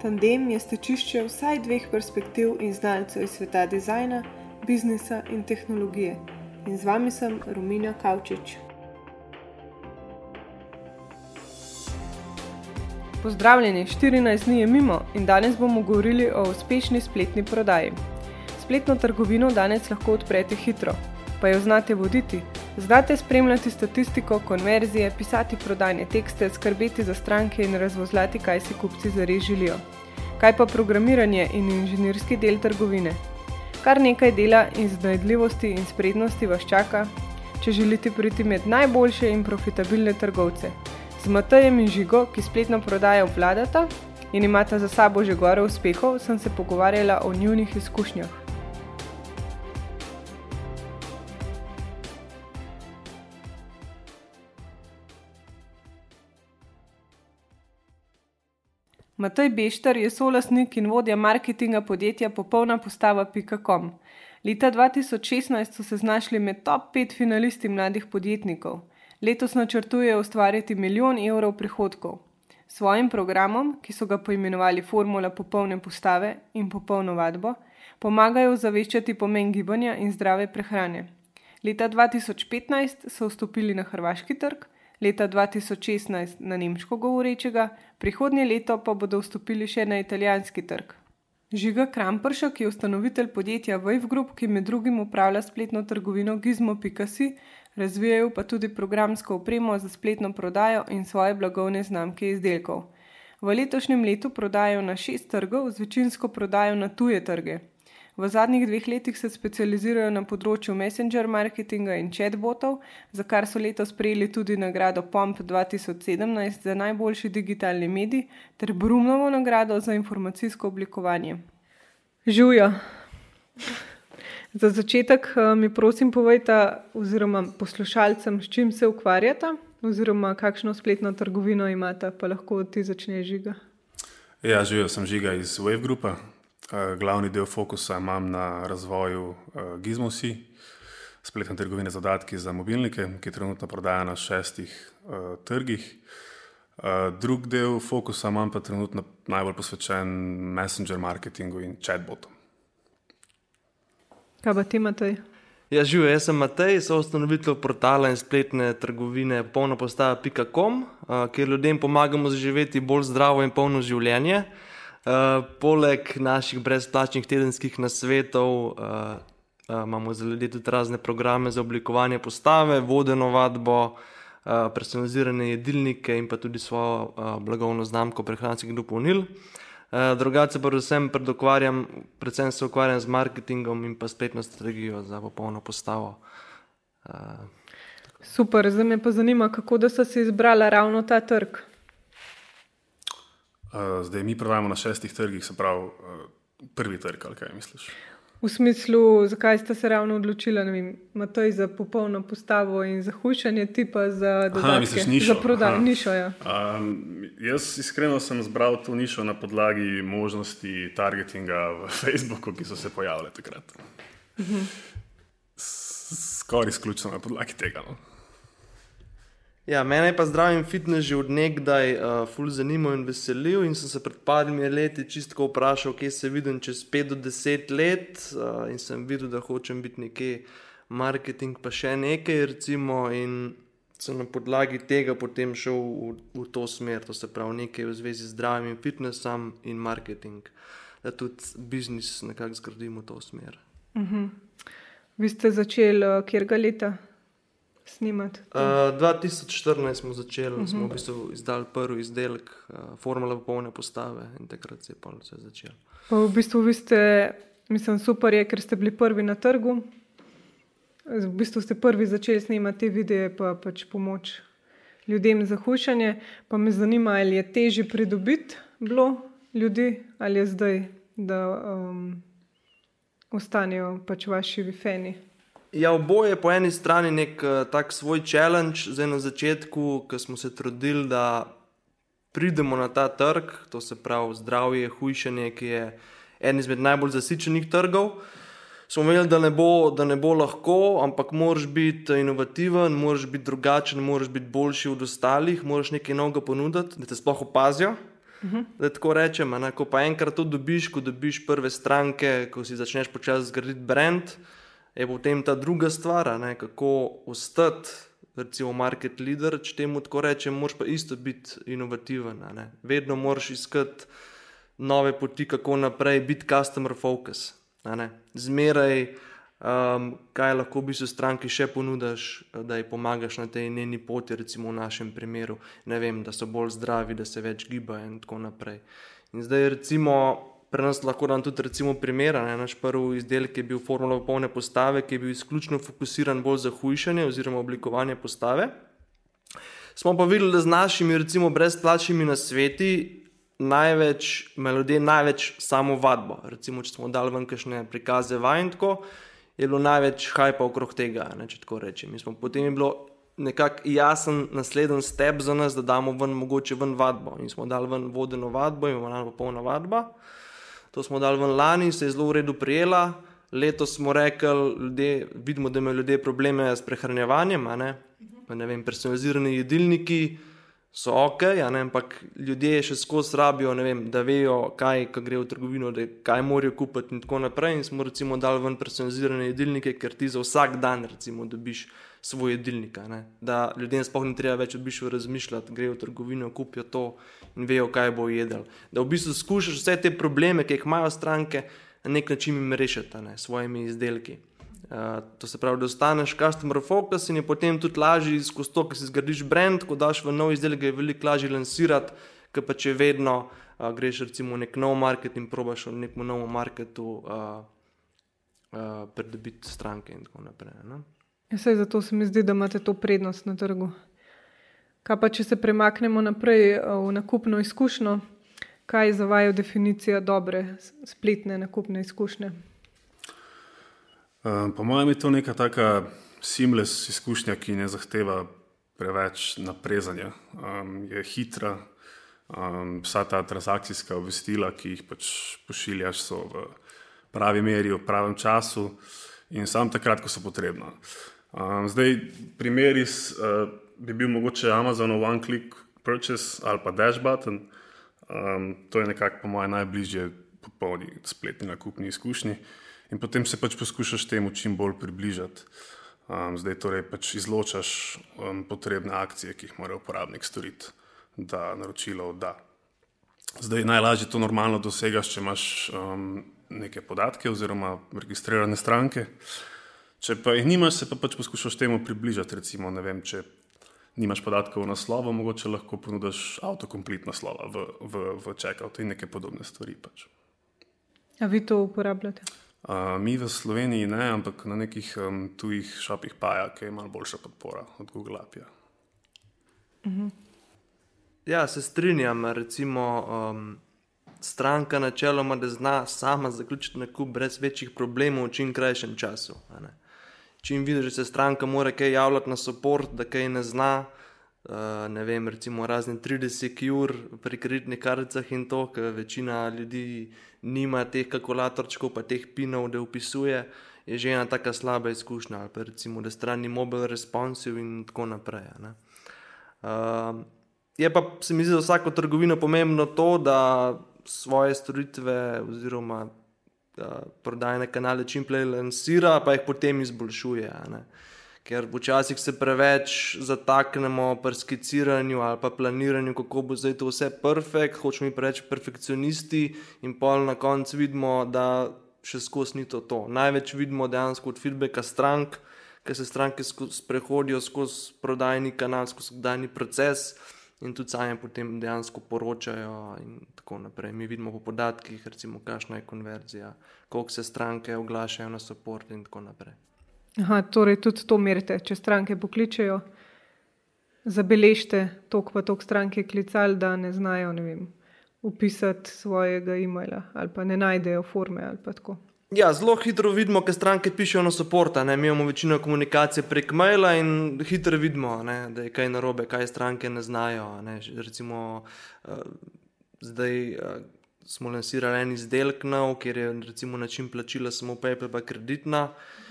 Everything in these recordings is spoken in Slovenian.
Tandem je stečišče vsaj dveh perspektiv in znalcev iz sveta dizajna, biznisa in tehnologije. In z vami sem Romina Kavčič. Pozdravljeni, 14 dni je mimo in danes bomo govorili o uspešni spletni prodaji. Spletno trgovino danes lahko odprete hitro, pa jo znate voditi. Znate spremljati statistiko, konverzije, pisati prodajne tekste, skrbeti za stranke in razvozlati, kaj si kupci zares želijo. Kaj pa programiranje in inženirski del trgovine? Kar nekaj dela in znajdljivosti in sprednosti vas čaka, če želite priti med najboljše in profitabilne trgovce. Z Matejem in Žigo, ki spletno prodajo vladata in imata za sabo že gore uspehov, sem se pogovarjala o njunih izkušnjah. Matej Bešter je solasnik in vodja marketinga podjetja popolna postava.com. Leta 2016 so se znašli med top 5 finalisti mladih podjetnikov. Letos načrtujejo ustvariti milijon evrov prihodkov. S svojim programom, ki so ga poimenovali Formula popolne postave in popolno vadbo, pomagajo zaveščati pomen gibanja in zdrave prehrane. Leta 2015 so vstopili na hrvaški trg, leta 2016 na nemško govorečega, prihodnje leto pa bodo vstopili še na italijanski trg. Žiga Krampršek je ustanovitelj podjetja Wave Group, ki med drugim upravlja spletno trgovino Gizmo.si, razvijajo pa tudi programsko opremo za spletno prodajo in svoje blagovne znamke izdelkov. V letošnjem letu prodajajo na šest trgov, z večinsko prodajo na tuje trge. V zadnjih dveh letih se specializirajo na področju messenger marketinga in chatbotov, za kar so letos prejeli tudi nagrado POMP 2017 za najboljši digitalni medij ter Brumnovo nagrado za informacijsko oblikovanje. Žujo. Za začetek eh, mi prosim povejte, oziroma poslušalcem, s čim se ukvarjate, oziroma kakšno spletno trgovino imate, pa lahko ti začneš žiga. Ja, živijo sem žiga iz Wave Groupa, Eh, glavni del fokusa imam na razvoju uh, Gizmosi, spletne trgovine z podatki za mobilnike, ki trenutno prodaja na šestih uh, trgih. Uh, drug del fokusa imam pa trenutno najbolj posvečen messenger marketingu in chatbotom. Kaj pa ti, Matej? Ja, živijo, jaz sem Matej, so ustanovitelj portala in spletne trgovine polnopostava.com, uh, kjer ljudem pomagamo zaživeti bolj zdravo in polno življenje. Uh, poleg naših brezplačnih tedenskih nasvetov uh, uh, imamo za ljudi tudi razne programe za oblikovanje postave, vodeno vadbo, uh, personalizirane jedilnike in pa tudi svojo uh, blagovno znamko prehranskih dopolnil. Uh, drugače pa predvsem predokvarjam, predvsem se ukvarjam z marketingom in pa spletno strategijo za popolno postavo. Uh, Super, zdaj me pa zanima, kako da so se izbrala ravno ta trg. Uh, zdaj mi prodajamo na šestih trgih, se pravi, uh, prvi trg, ali kaj misliš? V smislu, zakaj ste se ravno odločili, da imate za popolno postavo in za hušanje, ti pa za dodatke, za prodajo nišo? Ja. Um, jaz iskreno sem zbral to nišo na podlagi možnosti targetinga v Facebooku, ki so se pojavile takrat. Uh mhm. -huh. Skoraj izključno na podlagi tega. No. Ja, mene je pa zdravim fitness že odnegdaj uh, ful zanimal in veselil in sem se pred parimi leti čistko vprašal, kje se vidim čez 5 do 10 let uh, in sem videl, da hočem biti nekje marketing pa še nekaj recimo in sem na podlagi tega potem šel v, v to smer, to se pravi nekaj v zvezi z zdravim fitnessom in marketing, da tudi biznis nekako zgradimo v to smer. Uh mhm. -huh. Vi ste začeli uh, kjer ga leta? Snimati? Uh, 2014 smo začeli, uh -huh. smo v mhm. bistvu izdali prvi izdelek, uh, formula popolne postave in takrat se je pa vse začelo. Pa v bistvu vi ste, mislim, super je, ker ste bili prvi na trgu. V bistvu ste prvi začeli snimati te videe, pa pač pomoč ljudem za hušanje. Pa me zanima, ali je težje pridobiti bilo ljudi ali je zdaj, da um, ostanejo pač vaši fani. Ja, oboje po eni strani nek uh, tak svoj challenge, zdaj na začetku, ko smo se trudili, da pridemo na ta trg, to se pravi zdravje, hujšanje, ki je en izmed najbolj zasičenih trgov. Smo imeli, da ne, bo, da ne bo lahko, ampak moraš biti inovativen, moraš biti drugačen, moraš biti boljši od ostalih, moraš nekaj novega ponuditi, da te sploh opazijo. Uh -huh. Da tako rečem, ne, ko pa enkrat to dobiš, ko dobiš prve stranke, ko si začneš počasi zgraditi brand, je potem ta druga stvar, ne, kako ostati, recimo, market leader, če temu tako rečem, moraš pa isto biti inovativen. Ne. Vedno moraš iskati nove poti, kako naprej, biti customer focus. Zmeraj um, kaj lahko v bistvu stranki še ponudiš, da ji pomagaš na tej njeni poti, recimo v našem primeru, vem, da so bolj zdravi, da se več gibajo in tako naprej. In zdaj, recimo, pri nas lahko dam tudi recimo, primer. Naš prvi izdelek je bil formula polne postave, ki je bil izključno fokusiran bolj za hujšanje oziroma oblikovanje postave. Smo pa videli, da z našimi, recimo, brezplačnimi nasveti največ, melodije, največ samo vadbo. Recimo, če smo dali ven kakšne prikaze vajnko, je bilo največ hajpa okrog tega, ne, če tako rečem. Potem je bilo nekako jasen naslednji step za nas, da damo ven mogoče ven vadbo. In smo dali ven vodeno vadbo, imamo popolna vadba. To smo dali ven lani, se je zelo v redu prijela. Letos smo rekli, ljudje, vidimo, da imajo ljudje probleme s prehranjevanjem, ne? Ne vem, personalizirani jedilniki so ok, ne, ampak ljudje še skozi rabijo, vem, da vejo, kaj gre v trgovino, da, kaj morajo kupiti in tako naprej. In smo recimo dali ven personalizirane jedilnike, ker ti za vsak dan recimo, dobiš svoj jedilnik. Ne, da ljudem sploh ni treba več odbišati razmišljati, grejo v trgovino, kupijo to in vejo, kaj bo jedel. Da v bistvu skušaš vse te probleme, ki jih imajo stranke, na nek način jim rešiti s svojimi izdelki. Uh, to se pravi, da ostaneš customer focus in je potem tudi lažje skozi to, ki si zgradiš brand, ko daš v nov izdelek, je veliko lažje lansirati, ker pa če vedno uh, greš recimo v nek nov market in probaš v nekem novem marketu uh, uh, pridobiti stranke in tako naprej. Ja, sej, zato se mi zdi, da imate to prednost na trgu. Kaj pa, če se premaknemo naprej v nakupno izkušnjo, kaj za vaju definicija dobre spletne nakupne izkušnje? Um, po mojem je to neka taka seamless izkušnja, ki ne zahteva preveč naprezanja. Um, je hitra, um, vsa ta transakcijska obvestila, ki jih pač pošiljaš, so v pravi meri, v pravem času in samo takrat, ko so potrebna. Um, zdaj, primer iz, uh, bi bil mogoče Amazon One Click Purchase ali pa Dash Button. Um, to je nekako po mojem najbližje popolni spletni nakupni izkušnji in potem se pač poskušaš temu čim bolj približati. Um, zdaj torej pač izločaš um, potrebne akcije, ki jih mora uporabnik storiti, da naročilo da. Zdaj najlažje to normalno dosegaš, če imaš um, neke podatke oziroma registrirane stranke. Če pa jih nimaš, se pa pač poskušaš temu približati. Recimo, vem, če nimaš podatkov o naslovu, mogoče lahko ponudiš avtokomplet naslova v, v, v checkout in neke podobne stvari. Pač. A vi to uporabljate? mi v Sloveniji ne, ampak na nekih um, tujih šopih paja, ki je malo boljša podpora od Google Apple. Uh -huh. Ja, se strinjam. Recimo, um, stranka načeloma, da zna sama zaključiti nakup brez večjih problemov v čim krajšem času. Čim vidiš, da se stranka mora kaj javljati na podporo, da kaj ne zna. Uh, ne vem, recimo razni 30 ur pri kreditnih karticah in to, ker večina ljudi nima teh kalkulatorčkov, pa teh pinov, da upisuje, je že ena tako slaba izkušnja. Ali pa recimo, da strani mobile responsive in tako naprej. Uh, je pa se mi zdi za vsako trgovino pomembno to, da svoje storitve oziroma prodajne kanale čim prej lansira, pa jih potem izboljšuje. Ker včasih se preveč zataknemo pri skiciranju ali pa planiranju, kako bo zdaj to vse perfekt, hočemo biti preveč perfekcionisti, in pol na koncu vidimo, da še skozi ni to. to. Največ vidimo dejansko od feedbacka strank, ker se stranke sprehodijo skozi prodajni kanal, skozi dani proces in tudi sami potem dejansko poročajo. Mi vidimo po podatkih, recimo, kakšna je konverzija, koliko se stranke oglašajo na podporo in tako naprej. Aha, torej tudi to merite, če stranke pokličejo, zabeležite toliko pa toliko stranke klicali, da ne znajo ne vem, upisati svojega e-maila ali pa ne najdejo forme ali pa tako. Ja, zelo hitro vidimo, ker stranke pišejo na soporta. Mi imamo večino komunikacije prek maila in hitro vidimo, ne, da je kaj narobe, kaj stranke ne znajo. Ne. Recimo, uh, zdaj uh, smo lansirali en izdelek, nov, kjer je recimo, način plačila samo PayPal, pa kreditna. Uh,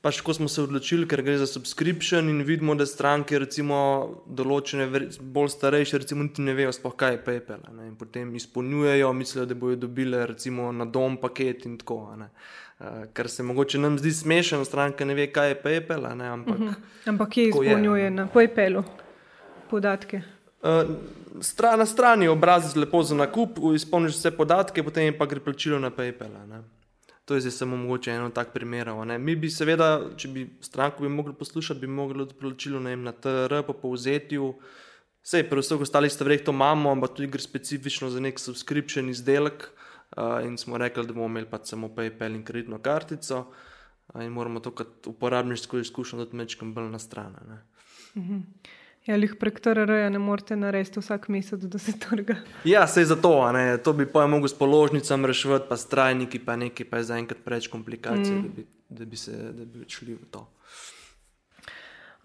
pač ko smo se odločili, ker gre za subscription in vidimo, da stranke, recimo določene, bolj starejše, recimo niti ne vejo, sploh kaj je PayPal. Ne? In potem izpolnjujejo, mislijo, da bodo dobile recimo na dom paket in tako. ne. Uh, kar se mogoče nam zdi smešno, stranka ne ve, kaj je PayPal, ne, ampak. Uh -huh. Ampak Tako je, izpolnjuje na PayPalu podatke? Uh, stra, na strani je obrazec lepo za nakup, izpolniš vse podatke, potem pa gre plačilo na PayPal. ne. To je zdaj samo mogoče eno tak primer. Mi bi seveda, če bi stranko bi mogli poslušati, bi mogli od plačilo ne vem, na TR, po povzetju. Vse, pri vseh ostalih stvareh to imamo, ampak tudi gre specifično za nek subscription izdelek. Uh, in smo rekli, da bomo imeli pač samo PayPal in kreditno kartico. Uh, in moramo to kot uporabniško izkušnjo dati mečkam bolj na stran. ne. Ja, jih prek TRR-ja ne morete narediti vsak mesec, da se trga. Ja, se je zato, ne. to bi pa mogel s položnicami reševati, pa s trajniki, pa nekaj, pa je zaenkrat preveč komplikacij, mm. da, bi, da, bi se, da bi šli v to.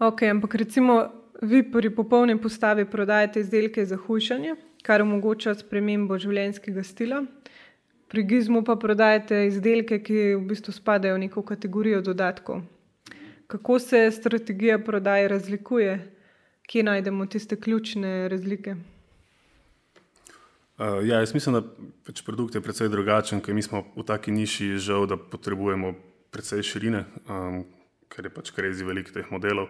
Ok, ampak recimo vi pri popolni postavi prodajate izdelke za hujšanje, kar omogoča spremembo življenjskega stila. Pri Gizmu pa prodajate izdelke, ki v bistvu spadajo v neko kategorijo dodatkov. Kako se strategija prodaje razlikuje? Kje najdemo tiste ključne razlike? Uh, ja, jaz mislim, da pač produkt je precej drugačen, ker mi smo v taki niši žal, da potrebujemo precej širine, um, ker je pač krezi veliko teh modelov.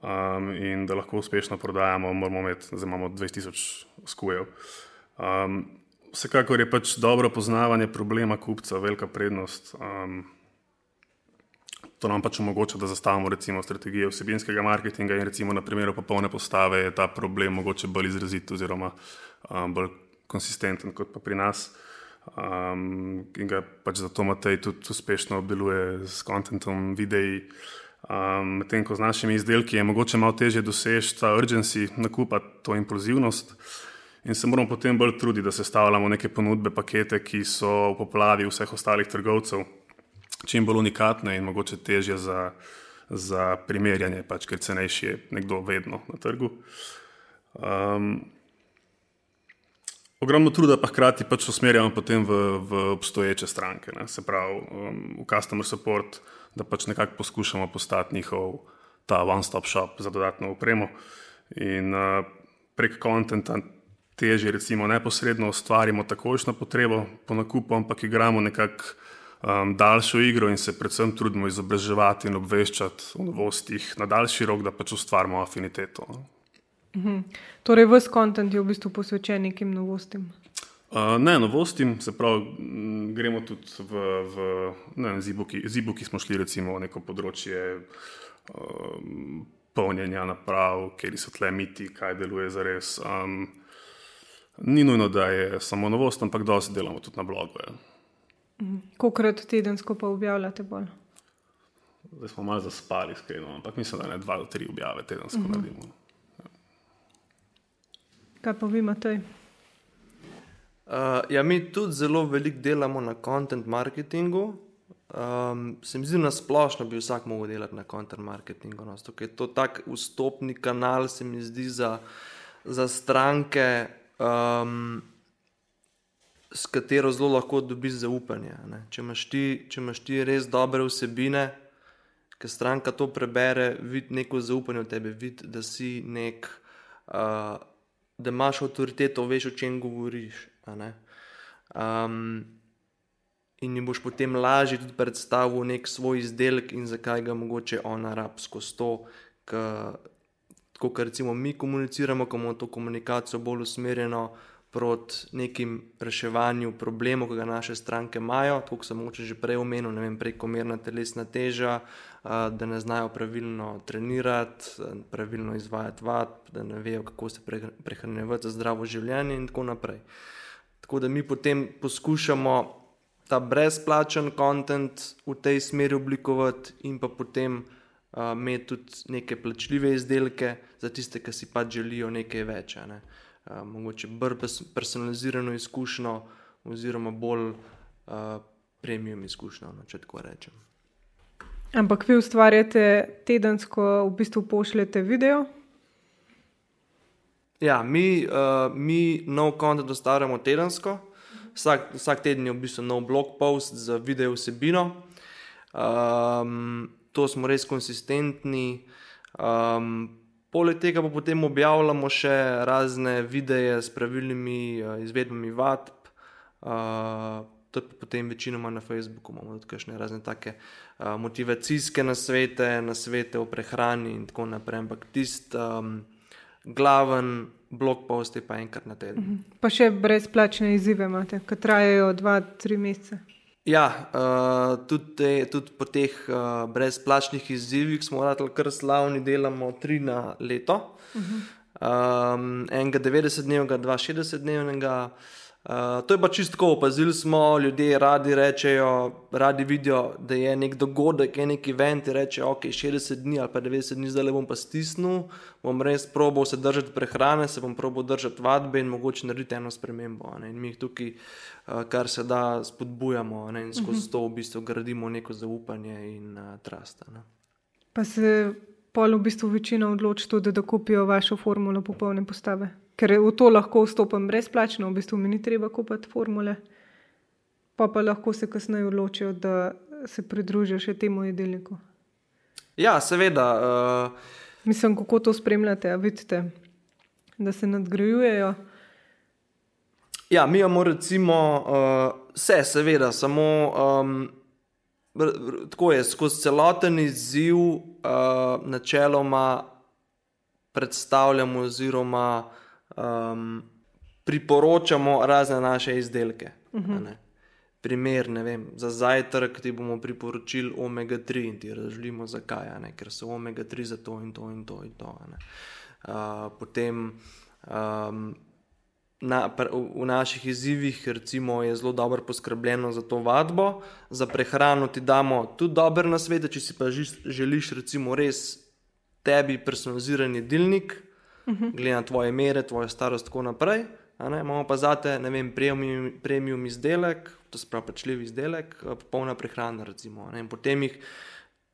Um, in da lahko uspešno prodajamo, moramo imeti, zdaj imamo 2000 skujev. Um, vsekakor je pač dobro poznavanje problema kupca velika prednost. Um, To nam pač omogoča, da zastavimo recimo strategije vsebinskega marketinga in recimo na primeru popolne postave je ta problem mogoče bolj izrazit oziroma um, bolj konsistenten kot pa pri nas. Um, in ga pač zato Matej tudi uspešno obdeluje s kontentom, videi. Um, Medtem ko z našimi izdelki je mogoče malo težje doseči ta urgency nakupa, to impulzivnost. In se moramo potem bolj truditi, da sestavljamo neke ponudbe, pakete, ki so v poplavi vseh ostalih trgovcev čim bolj unikatne in mogoče težje za, za primerjanje, pač, ker cenejši je nekdo vedno na trgu. Um, ogromno truda pa hkrati pač usmerjamo potem v, v obstoječe stranke, ne? se pravi um, v customer support, da pač nekako poskušamo postati njihov ta one-stop shop za dodatno upremo. In uh, prek kontenta težje recimo neposredno ustvarimo takošno potrebo po nakupu, ampak igramo nekako um, daljšo igro in se predvsem trudimo izobraževati in obveščati o novostih na daljši rok, da pač ustvarimo afiniteto. no. Torej, vse kontent je v bistvu posvečen nekim novostim. Uh, ne, novostim, se pravi, gremo tudi v, v ne vem, zibuki, zibuki smo šli recimo v neko področje um, polnjenja naprav, kjer so tle miti, kaj deluje za res. Um, ni nujno, da je samo novost, ampak dosti delamo tudi na blogu. Ja. Kolikrat tedensko pa objavljate bolj? Zdaj smo malo zaspali, iskreno, ampak mislim, da ne dva do tri objave tedensko uh -huh. naredimo. Kaj pa vi imate? Uh, ja, mi tudi zelo veliko delamo na content marketingu. Um, se mi zdi, da splošno bi vsak mogel delati na content marketingu. No, ker je to tak vstopni kanal, se mi zdi za, za stranke, um, s katero zelo lahko dobiš zaupanje. ne. Če imaš, ti, če imaš ti res dobre vsebine, ki stranka to prebere, vidi neko zaupanje v tebe, vidi, da si nek. Uh, da imaš avtoriteto, veš, o čem govoriš. Um, in jim boš potem lažje tudi predstavil nek svoj izdelek in zakaj ga mogoče ona rab skozi to. Tako kot recimo mi komuniciramo, ko imamo to komunikacijo bolj usmerjeno proti nekim reševanju problemov, ki ga naše stranke imajo, tako kot sem mogoče že prej omenil, ne vem, prekomerna telesna teža, a, da ne znajo pravilno trenirati, a, pravilno izvajati vad, da ne vejo, kako se pre, prehranjevati za zdravo življenje in tako naprej. Tako da mi potem poskušamo ta brezplačen kontent v tej smeri oblikovati in pa potem uh, imeti tudi neke plačljive izdelke za tiste, ki si pač želijo nekaj več. Ne? Uh, mogoče bolj pers- personalizirano izkušnjo, oziroma bolj uh, premium izkušnjo, no, če tako rečem. Ampak vi ustvarjate tedensko, v bistvu pošljete video. Ja, mi, uh, mi nov kontent ustvarjamo tedensko. Vsak, vsak teden je v bistvu nov blog post z video vsebino. Um, to smo res konsistentni. Um, poleg tega pa potem objavljamo še razne videe s pravilnimi uh, izvedbami vadb. Uh, to je potem večinoma na Facebooku, imamo tudi kakšne razne take uh, motivacijske nasvete, nasvete o prehrani in tako naprej. Ampak tisti um, glaven blog post je pa enkrat na teden. Mhm. Pa še brezplačne izzive imate, ki trajajo dva, tri mesece. Ja, uh, tudi, te, tudi po teh uh, brezplačnih izzivih smo radili kar slavni, delamo tri na leto. Uh -huh. um, enega 90-dnevnega, dva 60-dnevnega. Uh, to je pa čistko, opazili smo, ljudje radi rečejo, radi vidijo, da je nek dogodek, je neki event, reče, ok, 60 dni ali pa 90 dni, zdaj le bom pa stisnil, bom res probal se držati prehrane, se bom probal držati vadbe in mogoče narediti eno spremembo. In mi jih tukaj, kar se da, spodbujamo ne? in skozi uh mhm. -huh. to v bistvu gradimo neko zaupanje in uh, trust. Ne? Pa se pol v bistvu večina odloči tudi, da kupijo vašo formulo popolne postave ker v to lahko vstopim brezplačno, v bistvu mi ni treba kupiti formule, pa pa lahko se kasneje odločijo, da se pridružijo še temu jedilniku. Ja, seveda. Uh... Mislim, kako to spremljate, vidite, da se nadgrajujejo. Ja, mi imamo recimo uh, vse, seveda, samo um, tako je, skozi celoten izziv uh, načeloma predstavljamo oziroma um, priporočamo razne naše izdelke. Uh -huh. ne? Primer, ne vem, za zajtrk ti bomo priporočili omega 3 in ti razložimo, zakaj, ker so omega 3 za to in to in to. In to uh, potem um, na, v naših izzivih recimo, je zelo dobro poskrbljeno za to vadbo, za prehrano ti damo tudi dober na svet, če si pa želiš recimo res tebi personaliziran jedilnik uh -huh. glede na tvoje mere, tvojo starost in tako naprej. Imamo pa zate, ne vem, premium, premium izdelek, to je pravi pačljiv izdelek, eh, popolna prehrana. Recimo, potem jih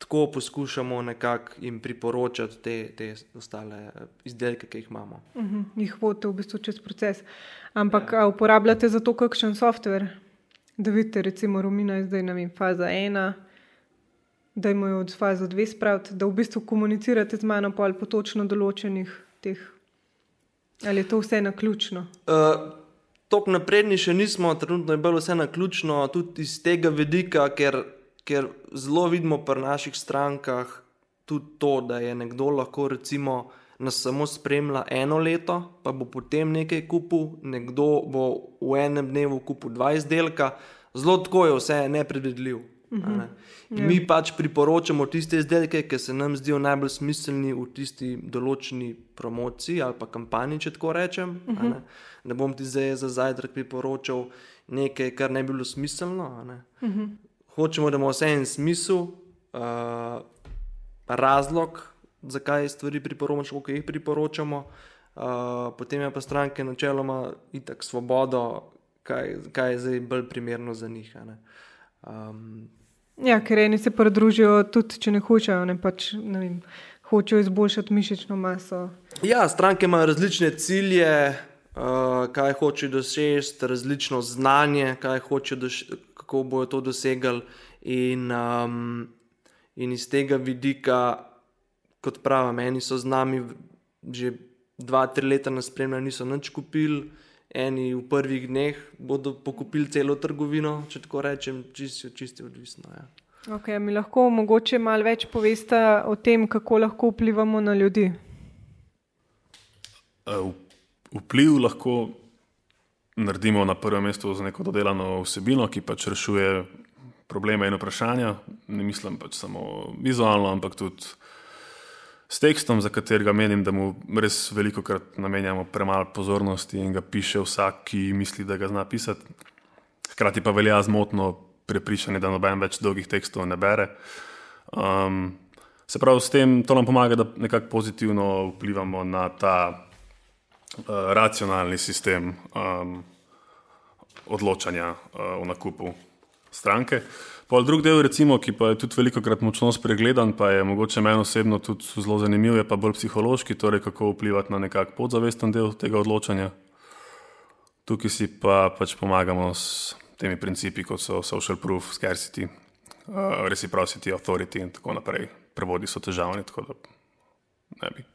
tako poskušamo nekako jim priporočati te, te ostale eh, izdelke, ki jih imamo. Uh -huh. Jih vodite v bistvu čez proces. Ampak ja. uporabljate za to kakšen softver, da vidite, recimo, Romina je zdaj, vem, faza ena. Da imajo od faze dve spraviti, da v bistvu komunicirate z mano po točno določenih teh? Ali je to vse na ključno? Uh, Tok napredni še nismo, trenutno je bilo vse na ključno, tudi iz tega vidika, ker, ker zelo vidimo pri naših strankah tudi to, da je nekdo lahko recimo nas samo spremlja eno leto, pa bo potem nekaj kupil, nekdo bo v enem dnevu kupil 20 delka, zelo tako je vse nepredvidljivo. Uh mhm. -huh. Ja. Mi pač priporočamo tiste izdelke, ki se nam zdijo najbolj smiselni v tisti določeni promociji ali pa kampanji, če tako rečem. Uh -huh. ne? ne bom ti zdaj za zajtrk priporočal nekaj, kar ne bi bilo smiselno. Uh mhm. -huh. Hočemo, da ima vse en smisel, uh, razlog, zakaj stvari priporočamo, kako jih priporočamo. Uh, potem je pa stranke načeloma itak svobodo, kaj, kaj je zdaj bolj primerno za njih. Um, Ja, ker eni se pridružijo tudi, če ne hočejo, ne pač ne vem, hočejo izboljšati mišično maso. Ja, stranke imajo različne cilje, uh, kaj hočejo doseči, različno znanje, hoče kako bodo to dosegali. In, um, in iz tega vidika, kot pravim, meni so z nami že dva, tri leta na spremljanju, niso nič kupili. Eni v prvih dneh bodo pokupili celo trgovino, če tako rečem, čisto čist odvisno. Ja. Okay, mi lahko mogoče malo več poveste o tem, kako lahko vplivamo na ljudi? Uh, vpliv lahko naredimo na prvem mestu z neko dodelano vsebino, ki pač rešuje probleme in vprašanja. Ne mislim pač samo vizualno, ampak tudi s tekstom, za katerega menim, da mu res veliko krat namenjamo premalo pozornosti in ga piše vsak, ki misli, da ga zna pisati. Hkrati pa velja zmotno prepričanje, da noben več dolgih tekstov ne bere. Um, se pravi, s tem to nam pomaga, da nekako pozitivno vplivamo na ta uh, racionalni sistem um, odločanja uh, o nakupu stranke. Pol drug del, recimo, ki pa je tudi veliko krat močno spregledan, pa je mogoče meni osebno tudi zelo zanimiv, je pa bolj psihološki, torej kako vplivati na nekak podzavesten del tega odločanja. Tukaj si pa pač pomagamo s temi principi, kot so social proof, scarcity, uh, reciprocity, authority in tako naprej. Prevodi so težavni, tako da ne bi.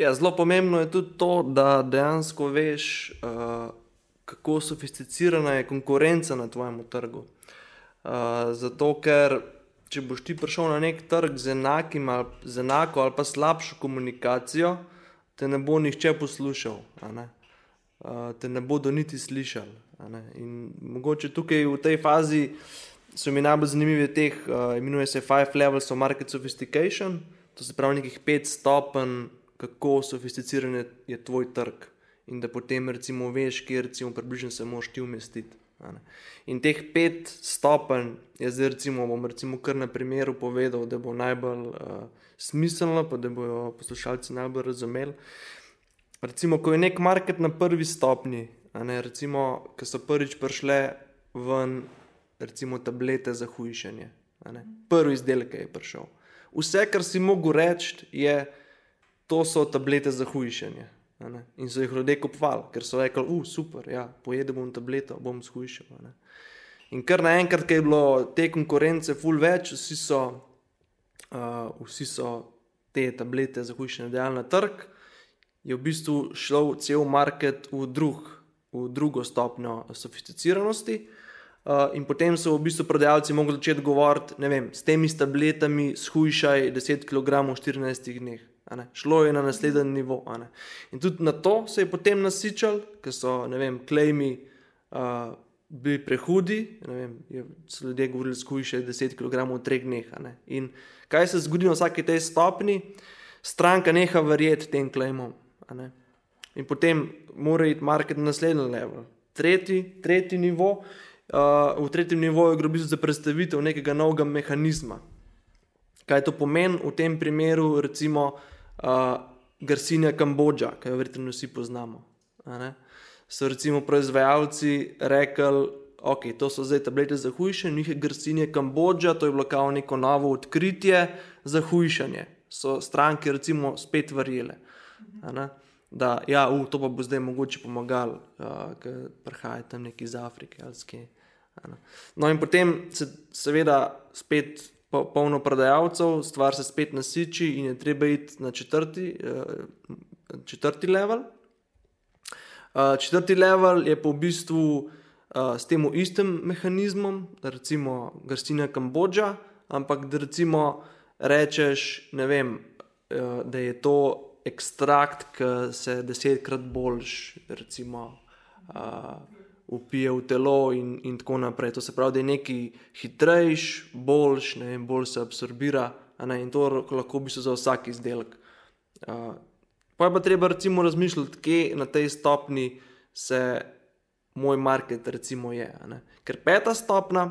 Ja, zelo pomembno je tudi to, da dejansko veš, uh, kako sofisticirana je konkurenca na tvojem trgu. Uh, zato, ker če boš ti prišel na nek trg z, enakim, ali, z enako ali pa slabšo komunikacijo, te ne bo nihče poslušal, ne? Uh, te ne bodo niti slišali. In mogoče tukaj v tej fazi so mi najbolj zanimivi teh, uh, imenuje se Five Levels of Market Sophistication, to se pravi nekih pet stopenj, kako sofisticiran je tvoj trg. In da potem recimo veš, kje recimo približno se moš ti umestiti. In teh pet stopenj je zdaj, recimo, bom recimo kar na primeru povedal, da bo najbolj uh, smiselno, pa da bodo poslušalci najbolj razumeli. Recimo, ko je nek market na prvi stopni, ne, recimo, ki so prvič prišle ven, recimo, tablete za hujšanje. Prvi izdelek je prišel. Vse, kar si mogel reči, je, to so tablete za hujšanje. In so jih ljudje kupovali, ker so rekli, uh, super, ja, pojedem bom tableto, bom shujšal. In kar naenkrat, ker je bilo te konkurence ful več, vsi so, uh, vsi so te tablete za hujšanje dejali na trg, je v bistvu šel cel market v drug v drugo stopnjo sofisticiranosti. Uh, in potem so v bistvu prodajalci mogli začeti govoriti, ne vem, s temi tabletami shujšaj 10 kg v 14 dneh. Šlo je na naslednji nivo. In tudi na to se je potem nasičal, ker so, vem, klejmi uh, bili prehudi. Vem, so ljudje govorili, shujšaj 10 kg v 3 dneh. In kaj se zgodi na vsaki tej stopni? Stranka neha verjeti tem klejmom in potem mora iti market na naslednji level. Tretji, tretji nivo, uh, v tretjem nivoju gre za predstavitev nekega novega mehanizma. Kaj to pomeni v tem primeru, recimo uh, Garsinja Kambodža, ki jo verjetno vsi poznamo. So recimo proizvajalci rekli, ok, to so zdaj tablete za hujšanje, njih je Garsinja Kambodža, to je bilo kao neko novo odkritje za hujšanje. So stranke recimo spet verjele. Uh, da ja, uh, to pa bo zdaj mogoče pomagalo, uh, ker prihajajo tam neki iz Afrike ali skje. No, in potem se seveda spet polno prodajalcev, stvar se spet nasiči in je treba iti na četrti, uh, četrti level. Uh, četrti level je pa v bistvu uh, s tem istim mehanizmom, recimo Grstina Kambodža, ampak da recimo rečeš, vem, da je to ekstrakt, ki se desetkrat boljš, recimo, uh, upije v telo, in, in tako naprej. To se pravi, da je nekaj hitrejš, boljš, ne, bolj se absorbira, ne, in to lahko bi se za vsak izdelek. Uh, pa je pa treba recimo razmišljati, kje na tej stopni se moj market recimo je. Ker peta stopna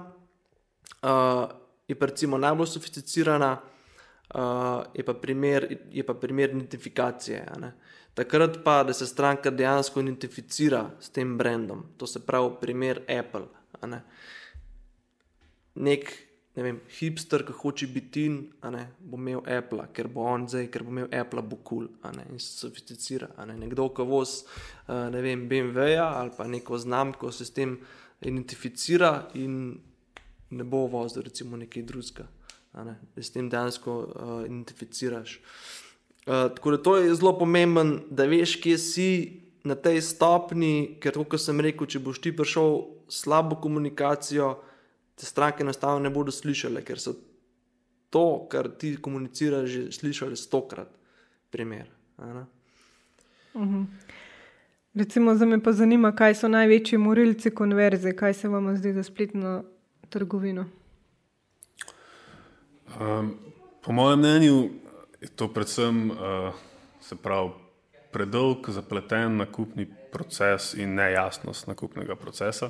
uh, je pa recimo najbolj sofisticirana uh, je, pa primer, je pa primer identifikacije. Takrat pa, da se stranka dejansko identificira s tem brandom, to se pravi, primer Apple. Ne? Nek ne vem, hipster, ki hoče biti in bo imel Apple, ker bo on zdaj, ker bo imel Apple, bo kul cool, in se sofisticira. Ne? Nekdo, ki voz uh, BMW-ja ali pa neko znamko, se s tem identificira in ne bo vozil recimo nekaj drugega da s tem dejansko uh, identificiraš. Uh, tako da to je zelo pomembno, da veš, kje si na tej stopni, ker kot sem rekel, če boš ti prišel slabo komunikacijo, te stranke enostavno ne bodo slišale, ker so to, kar ti komuniciraš, že slišali stokrat. Primer. Mhm. Recimo, za me pa zanima, kaj so največji morilci konverzije, kaj se vam zdi za spletno trgovino. Um, po mojem mnenju je to predvsem uh, pravi, predolg, zapleten nakupni proces in nejasnost nakupnega procesa.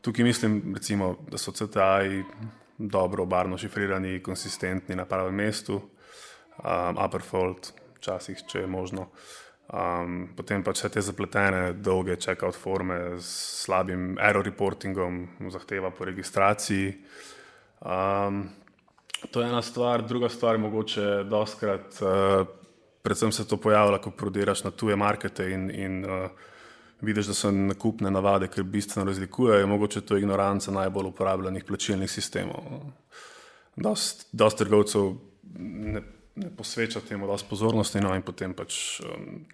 Tukaj mislim, recimo, da so CTA-ji dobro obarno šifrirani, konsistentni na pravem mestu, um, upperfold, včasih, če je možno. Um, potem pa vse te zapletene, dolge checkout forme s slabim error reportingom, zahteva po registraciji. Um, To je ena stvar, druga stvar mogoče doskrat, uh, predvsem se to pojavlja, ko prodiraš na tuje markete in, in uh, vidiš, da so nakupne navade, ker bistveno razlikujejo, mogoče to je ignoranca najbolj uporabljenih plačilnih sistemov. Dost, dost trgovcev ne, ne posveča temu dosti pozornosti, no in potem pač um,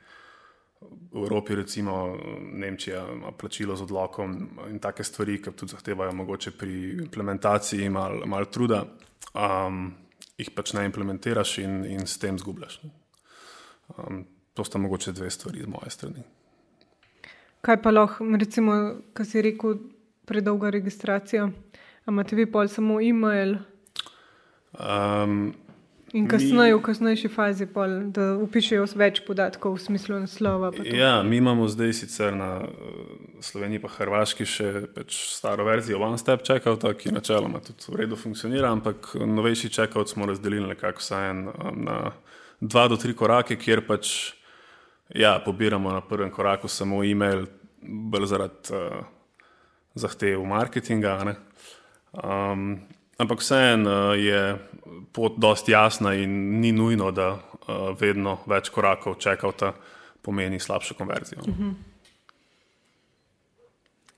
v Evropi, recimo Nemčija, ima plačilo z odlokom in take stvari, ki tudi zahtevajo mogoče pri implementaciji malo mal truda, um, jih pač ne implementiraš in, in s tem zgubljaš. Um, to sta mogoče dve stvari z moje strani. Kaj pa lahko, recimo, kar si rekel, predolga registracija? Imate vi pol samo e-mail? Um, In kasneje, v kasnejši fazi, pol, da upišejo več podatkov v smislu naslova. Ja, mi imamo zdaj sicer na Sloveniji pa Hrvaški še pač staro verzijo One Step Checkout, ki načeloma tudi v redu funkcionira, ampak novejši checkout smo razdelili nekako vsaj en, um, na dva do tri korake, kjer pač ja, pobiramo na prvem koraku samo e-mail, bolj zaradi uh, zahtev marketinga. ne. Um, ampak vseeno uh, je pot dosti jasna in ni nujno, da uh, vedno več korakov čekavta pomeni slabšo konverzijo.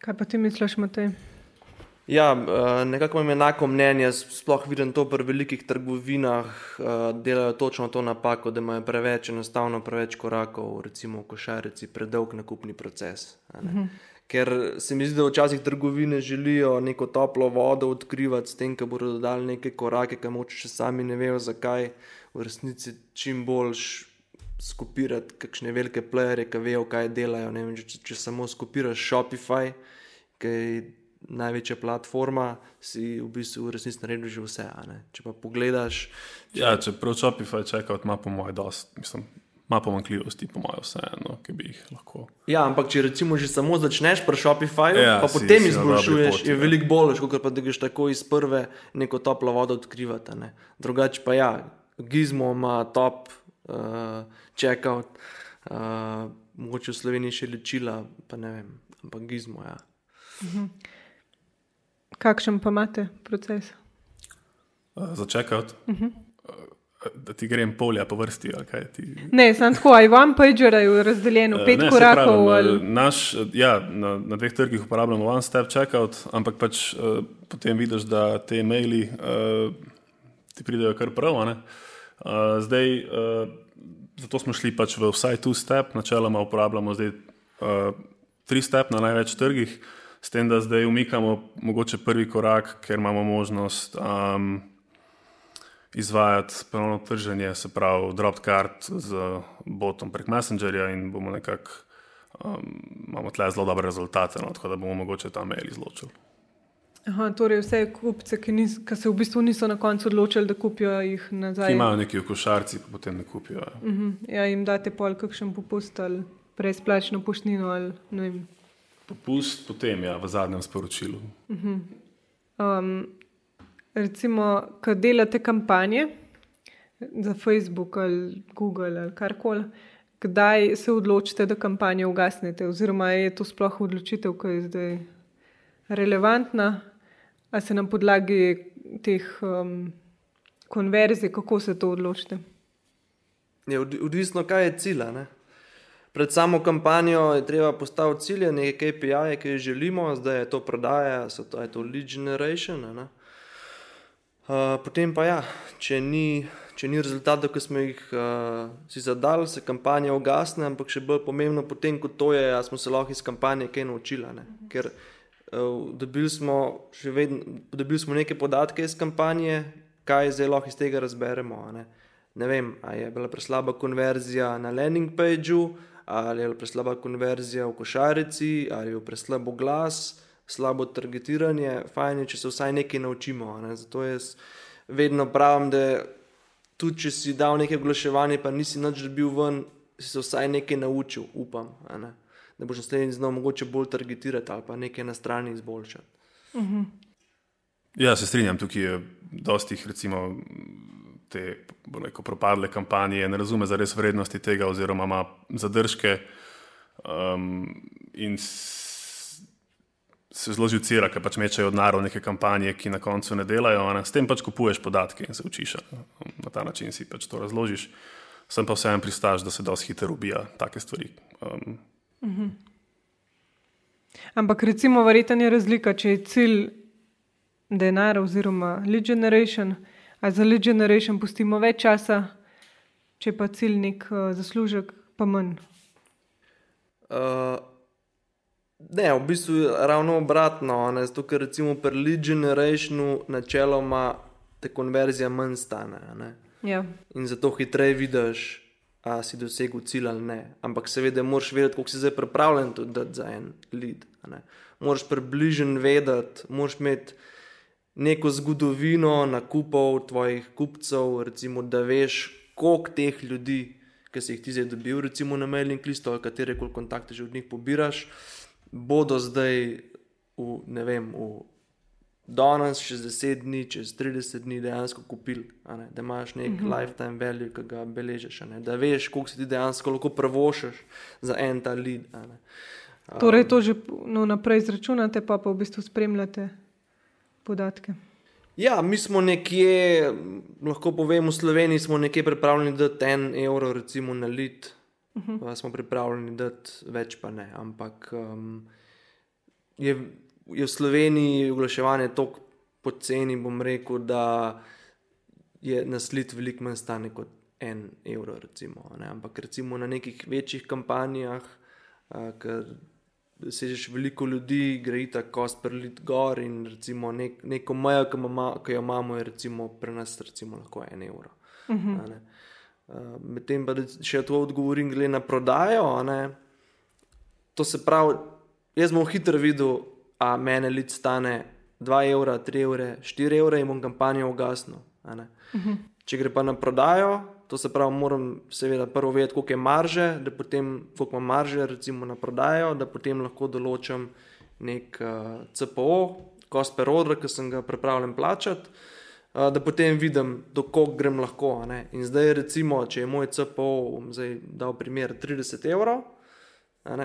Kaj pa ti misliš, Matej? Ja, eh, nekako imam enako mnenje, sploh vidim to pri velikih trgovinah, eh, delajo točno to napako, da imajo preveč enostavno, preveč korakov, recimo v košarici, predolg nakupni proces. a ne. Ker se mi zdi, da včasih trgovine želijo neko toplo vodo odkrivati s tem, da bodo dodali neke korake, ki moče še sami ne vejo, zakaj v resnici čim bolj skopirati kakšne velike plejere, ki vejo, kaj delajo. Vem, če, če samo skopiraš Shopify, ki je največja platforma, si v bistvu v resnici naredil že vse. Če pa pogledaš, Ja, čeprav Shopify checkout ima po mojem dosti, mislim, ima pomankljivosti, po mojem vseeno, ki bi jih lahko. Ja, ampak če recimo že samo začneš pri Shopifyju, Ja, pa si- potem si izboljšuješ, poti, je ja. veliko bolj, kot pa da greš tako iz prve neko toplo vodo odkrivati. a ne. Drugače pa ja, Gizmo ima top uh, checkout, uh, mogoče v Sloveniji še lečila, pa ne vem, ampak Gizmo, ja. Kakšen pa imate proces? Uh, za checkout. Uh -huh. Da ti grem polja po vrsti, ali ti. Ne, sem tako, aj vam pageraju razdeljeno Eh, pet ne, korakov. pravim, ali... eh, Naš, eh, ja, na, na dveh trgih uporabljamo one step checkout, ampak pač, uh, potem vidiš, da te maili uh, ti pridejo kar prav. Uh, zdaj, uh, zato smo šli pač v vsaj two step, načeloma uporabljamo zdaj uh, tri step na največ trgih, s tem, da zdaj umikamo mogoče prvi korak, ker imamo možnost. Um, izvajati ponovno trženje, se pravi, drop card z botom prek Messengerja in bomo nekako, um, imamo tle zelo dobre rezultate, no, tako da bomo mogoče ta mail izločili. Aha, torej vse kupce, ki, nis, ki se v bistvu niso na koncu odločili, da kupijo jih Ki nazaj. imajo neki v košarci, pa potem ne kupijo. Ja. Mhm. Ja, jim date pol kakšen popust ali brezplačno poštnino ali ne vem. Popust potem, ja, v zadnjem sporočilu. Um, recimo, ko delate kampanje za Facebook ali Google ali karkoli, kdaj se odločite, da kampanjo ugasnete, oziroma je to sploh odločitev, ki je zdaj relevantna, a se na podlagi teh um, konverzij, kako se to odločite? Je od- odvisno, kaj je cilj. Pred samo kampanjo je treba postaviti cilje, neke KPI-je, ki jih želimo, zdaj je to prodaja, so to, je to lead generation. ne. Uh, potem pa ja, če ni, če ni rezultatov, ki smo jih uh, si zadali, se kampanja ugasne, ampak še bolj pomembno potem, kot to je, a smo se lahko iz kampanje kaj naučili. ne. Ker uh, dobili smo, vedno, dobili smo neke podatke iz kampanje, kaj zdaj lahko iz tega razberemo. Ne. ne vem, ali je bila preslaba konverzija na landing pageu, ali je bila preslaba konverzija v košarici, ali je bil preslab glas, slabo targetiranje. Fajn je, če se vsaj nekaj naučimo. a Ne. Zato jaz vedno pravim, da tudi če si dal nekaj oglaševanja, pa nisi nič dobil ven, si se vsaj nekaj naučil, upam. a Ne. Da boš naslednjič znal mogoče bolj targetirati ali pa nekaj na strani izboljšati. Ja, se strinjam, tukaj je dosti jih, recimo, te rekel, propadle kampanje, ne razume zares vrednosti tega, oziroma ima zadržke um, in se zelo živcira, ker pač mečejo denar v neke kampanje, ki na koncu ne delajo. a Ne? S tem pač kupuješ podatke in se učiš. Na ta način si pač to razložiš. Sem pa vseeno pristaš, da se dosti hitro ubija take stvari. Um, Ampak recimo, verjetno je razlika, če je cilj denar oziroma lead generation, a za lead generation pustimo več časa, če pa cilj nek uh, zaslužek, pa manj. Uh, ne, v bistvu je ravno obratno. Ne, zato, ker recimo pri lead generationu načeloma te konverzija manj stane. ne. Ja. In zato hitreje vidiš, a si dosegel cilj ali ne. Ampak seveda moraš vedeti, koliko si zdaj pripravljen dati za en lead. Moraš približno vedeti, moraš imeti neko zgodovino nakupov tvojih kupcev, recimo, da veš, koliko teh ljudi, ki si jih ti zdaj dobil, recimo na mailing listu ali katere koli kontakte že od njih pobiraš, bodo zdaj v, ne vem, v danes, čez 10 dni, čez 30 dni dejansko kupili, ne, da imaš nek uh -huh. lifetime value, ki ga beležiš, ne, da veš, koliko si ti dejansko lahko prvošaš za en ta lead. ne. Torej, to že no, naprej izračunate, pa pa v bistvu spremljate podatke. Ja, mi smo nekje, lahko povem, v Sloveniji smo nekje pripravljeni dati en evro, recimo na lit, uh -huh. smo pripravljeni dati več, pa ne. Ampak um, je, je v Sloveniji oglaševanje tako poceni, bom rekel, da je nas lit veliko manj stane kot en evro. Recimo, ne. Ampak recimo na nekih večjih kampanjah, uh, ker sežeš veliko ljudi, gre ta kost prelit gor in recimo nek, neko mejo, ki, ima, ki jo imamo, je recimo pri nas recimo lahko en evro. Uh -huh. Medtem pa še to odgovorim, glede na prodajo. Ne, to se pravi, jaz bom hitro videl, a mene lid stane 2 evra, 3 evra, 4 evra in bom kampanjo ugasnil. Uh -huh. Če gre pa na prodajo, to se pravi, moram seveda prvo vedeti, koliko je marže, da potem, koliko ima marže, recimo na prodajo, da potem lahko določam nek uh, CPO, cost per order, ki sem ga pripravljen plačati, da potem vidim, do koliko grem lahko. ne. In zdaj, recimo, če je moj CPO, bom zdaj dal primer 30 evrov.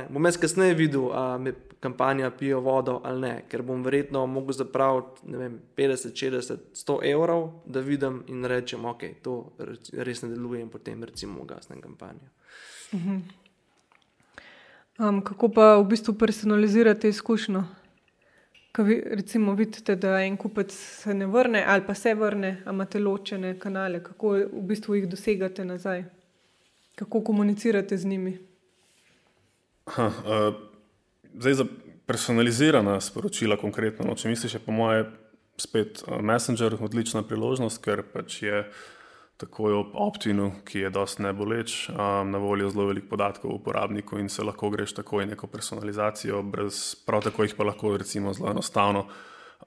Bom jaz kasneje videl, ali mi kampanja pijo vodo ali ne, ker bom verjetno mogel zapraviti vem, 50, 60, 100 evrov, da vidim in rečem, ok, to res ne deluje in potem recimo ugasnem kampanjo. Um, kako pa v bistvu personalizirate izkušnjo? Ko vi recimo vidite, da en kupec se ne vrne ali pa se vrne, a imate ločene kanale, kako v bistvu jih dosegate nazaj? Kako komunicirate z njimi? Aha, uh, zdaj za personalizirana sporočila, konkretno, no, če misliš, je po moje spet uh, Messenger odlična priložnost, ker pač je takoj ob Optinu, ki je dosti neboleč, um, na voljo zelo veliko podatkov uporabniku in se lahko greš takoj neko personalizacijo, brez, prav tako jih pa lahko recimo zelo enostavno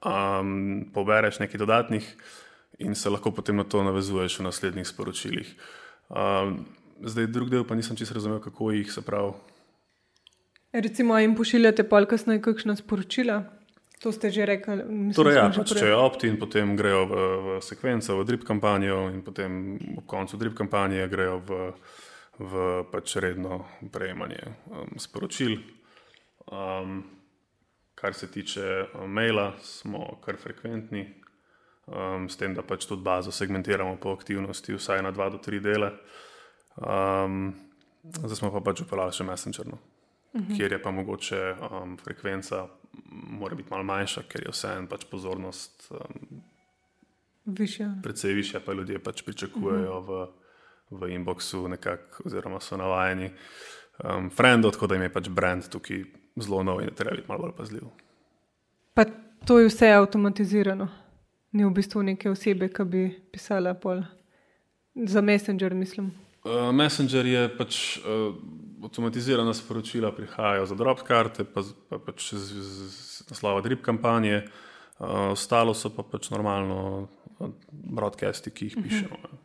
um, pobereš nekaj dodatnih in se lahko potem na to navezuješ v naslednjih sporočilih. Um, zdaj, drug del pa nisem čisto razumel, kako jih se pravi. Recimo, jim pošiljate pol kasneje kakšna sporočila? To ste že rekli. Mislim, Torej, ja, pač, če je opt-in, potem grejo v, v sekvenco, v drip kampanjo, in potem ob koncu drip kampanje grejo v, v pač redno prejemanje um, sporočil. Um, kar se tiče um, maila, smo kar frekventni, um, s tem, da pač tudi bazo segmentiramo po aktivnosti, vsaj na dva do tri dele. Um, zdaj smo pa pač upeljali še Messenger, no, uh -huh. kjer je pa mogoče um, frekvenca mora biti malo manjša, ker je vseeno pač pozornost um, Višja. precej višja, pa ljudje pač pričakujejo v, v inboxu nekako, oziroma so navajeni um, frendov, tako da jim je pač brand tukaj zelo nov in treba biti malo bolj pazljiv. Pa to je vse avtomatizirano. Ni v bistvu neke osebe, ki bi pisala pol. Za Messenger, mislim. Uh, Messenger je pač uh, avtomatizirana sporočila, prihajajo za drop karte, pa, pa pač z, z, z naslova drip kampanje, uh, ostalo so pa pač normalno uh, broadcasti, ki jih pišemo. Uh -huh.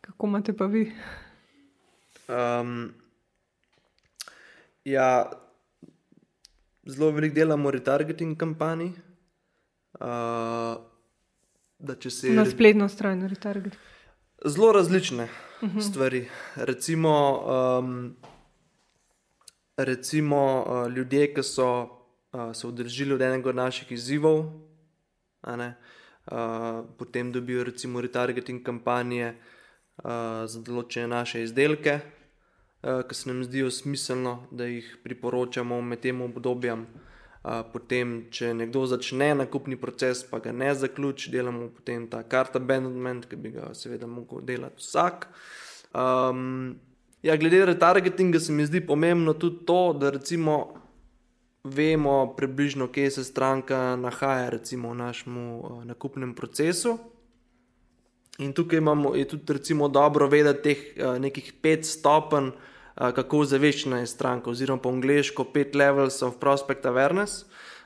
Kako imate pa vi? Um, ja, zelo veliko delamo retargeting kampanj. Uh, da če se Na spletno stran, retarget. zelo različne -huh. stvari. Recimo, um, recimo uh, ljudje, ki so uh, se udeležili od enega od naših izzivov, ne, uh, potem dobijo recimo retargeting kampanje uh, za določene naše izdelke. uh, ki se nam zdijo smiselno, da jih priporočamo med tem obdobjem. Uh, potem, če nekdo začne nakupni proces, pa ga ne zaključi, delamo potem ta kart abandonment, ki bi ga seveda lahko delal vsak. Um, ja, glede retargetinga se mi zdi pomembno tudi to, da recimo vemo približno, kje se stranka nahaja recimo, v našem uh, nakupnem procesu. In tukaj imamo, je tudi recimo, dobro vedeti teh uh, nekih pet stopenj, kako zaveščena je stranka, oziroma po angliško pet levels of prospect awareness.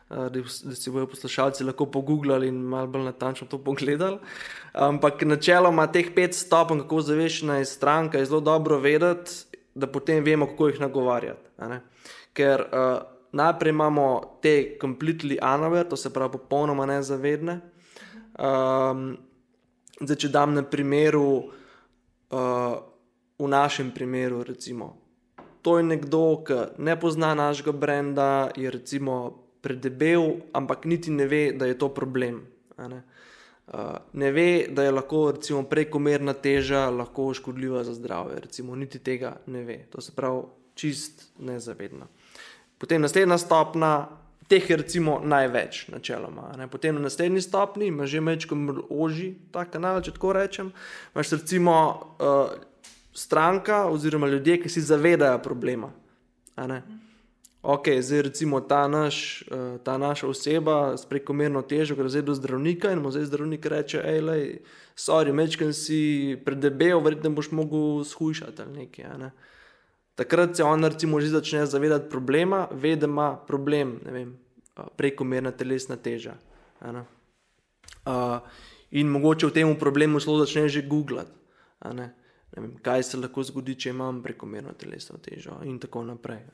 Da, da si bojo poslušalci lahko pogooglali in malo bolj natančno to pogledali. Ampak načeloma teh pet stopenj, kako zaveščena je stranka, je zelo dobro vedeti, da potem vemo, kako jih nagovarjati. Ker uh, najprej imamo te completely unaware, to se pravi popolnoma nezavedne. Um, zdaj, če dam na primeru, uh, v našem primeru, recimo, to je nekdo, ki ne pozna našega brenda, je recimo predebel, ampak niti ne ve, da je to problem. Ne? Uh, ne ve, da je lahko recimo, prekomerna teža lahko škodljiva za zdravje, recimo, niti tega ne ve. To se pravi čist nezavedno. Potem naslednja stopna, teh je recimo največ, načeloma. Ne? Potem na naslednji stopni, imaš že mečko oži ta kanal, če tako rečem. Imaš recimo uh, stranka oziroma ljudje, ki si zavedajo problema. Ok, zdaj recimo ta, naš, uh, ta naša oseba s prekomerno težo gre do zdravnika in mu zdaj zdravnik reče: hej, lej, sorry, mečkam si predebel, verjetno boš mogel shujšati ali nekaj. Ne? takrat se on recimo že začne zavedati problema, ve, da ima problem, ne vem, prekomerna telesna teža. Uh, in mogoče v tem problemu zelo začne že googlati, kaj se lahko zgodi, če imam prekomerno telesno težo, in tako naprej.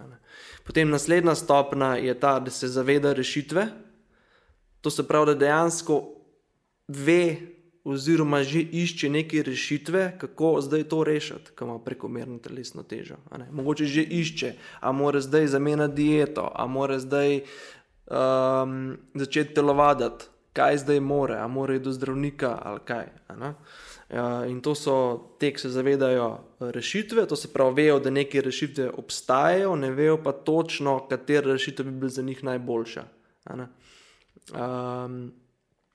Potem naslednja stopna je ta, da se zaveda rešitve. To se pravi, da dejansko ve, oziroma že išče neke rešitve, kako zdaj to rešiti, ko ima prekomerno telesno težo. Mogoče že išče, a mora zdaj zamenjati dieto, a mora zdaj um, začeti telovaditi, kaj zdaj more, a mora iti do zdravnika ali kaj. Uh, in to so te, ki se zavedajo rešitve, to se pravi, vejo, da neke rešitve obstajajo, ne vejo pa točno, katera rešitev bi bila za njih najboljša. Um,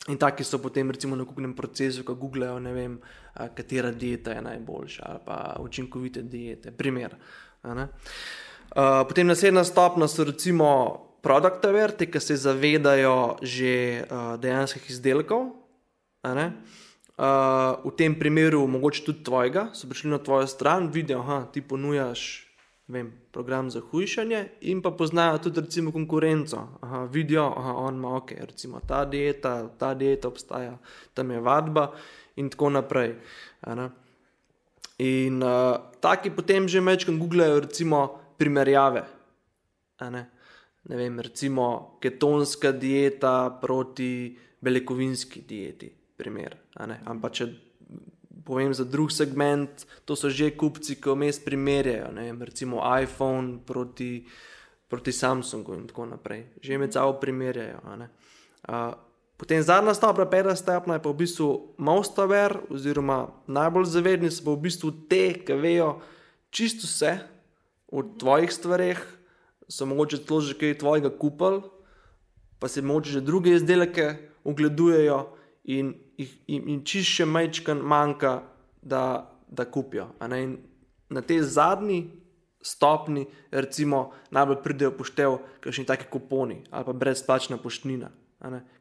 In taki so potem, recimo, na kupnem procesu, ko googlejo, ne vem, katera dieta je najboljša ali pa učinkovite diete. Primer. Potem naslednja stopna so recimo produkt averti, ki se zavedajo že dejanskih izdelkov. V tem primeru, mogoče tudi tvojega, so prišli na tvojo stran, vidijo, da ti ponujaš vem, program za hujšanje, in pa poznajo tudi recimo, konkurenco. Aha, vidijo, da on ima ok, recimo ta dieta, ta dieta obstaja, tam je vadba in tako naprej. In uh, taki potem že večkrat googlejo, recimo, primerjave. Ne? ne vem, recimo ketonska dieta proti beljakovinski dieti. Primer, Ampak če povem za drug segment, to so že kupci, ki vmes primerjajo, ne, recimo iPhone proti, proti Samsungu in tako naprej. Že med sabo primerjajo. Uh, potem zadnja stopnja, peta stopnja je pa v bistvu most aware, oziroma najbolj zavedni so v bistvu te, ki vejo čisto vse o tvojih stvareh, so mogoče celo že kaj tvojega kupili, pa se mogoče že druge izdelke ogledujejo in, in čist še majčkan manjka, da, da kupijo. Na tej zadnji stopni, recimo, najbolj pridejo poštev, kakšni taki kuponi ali pa brezplačna poštnina.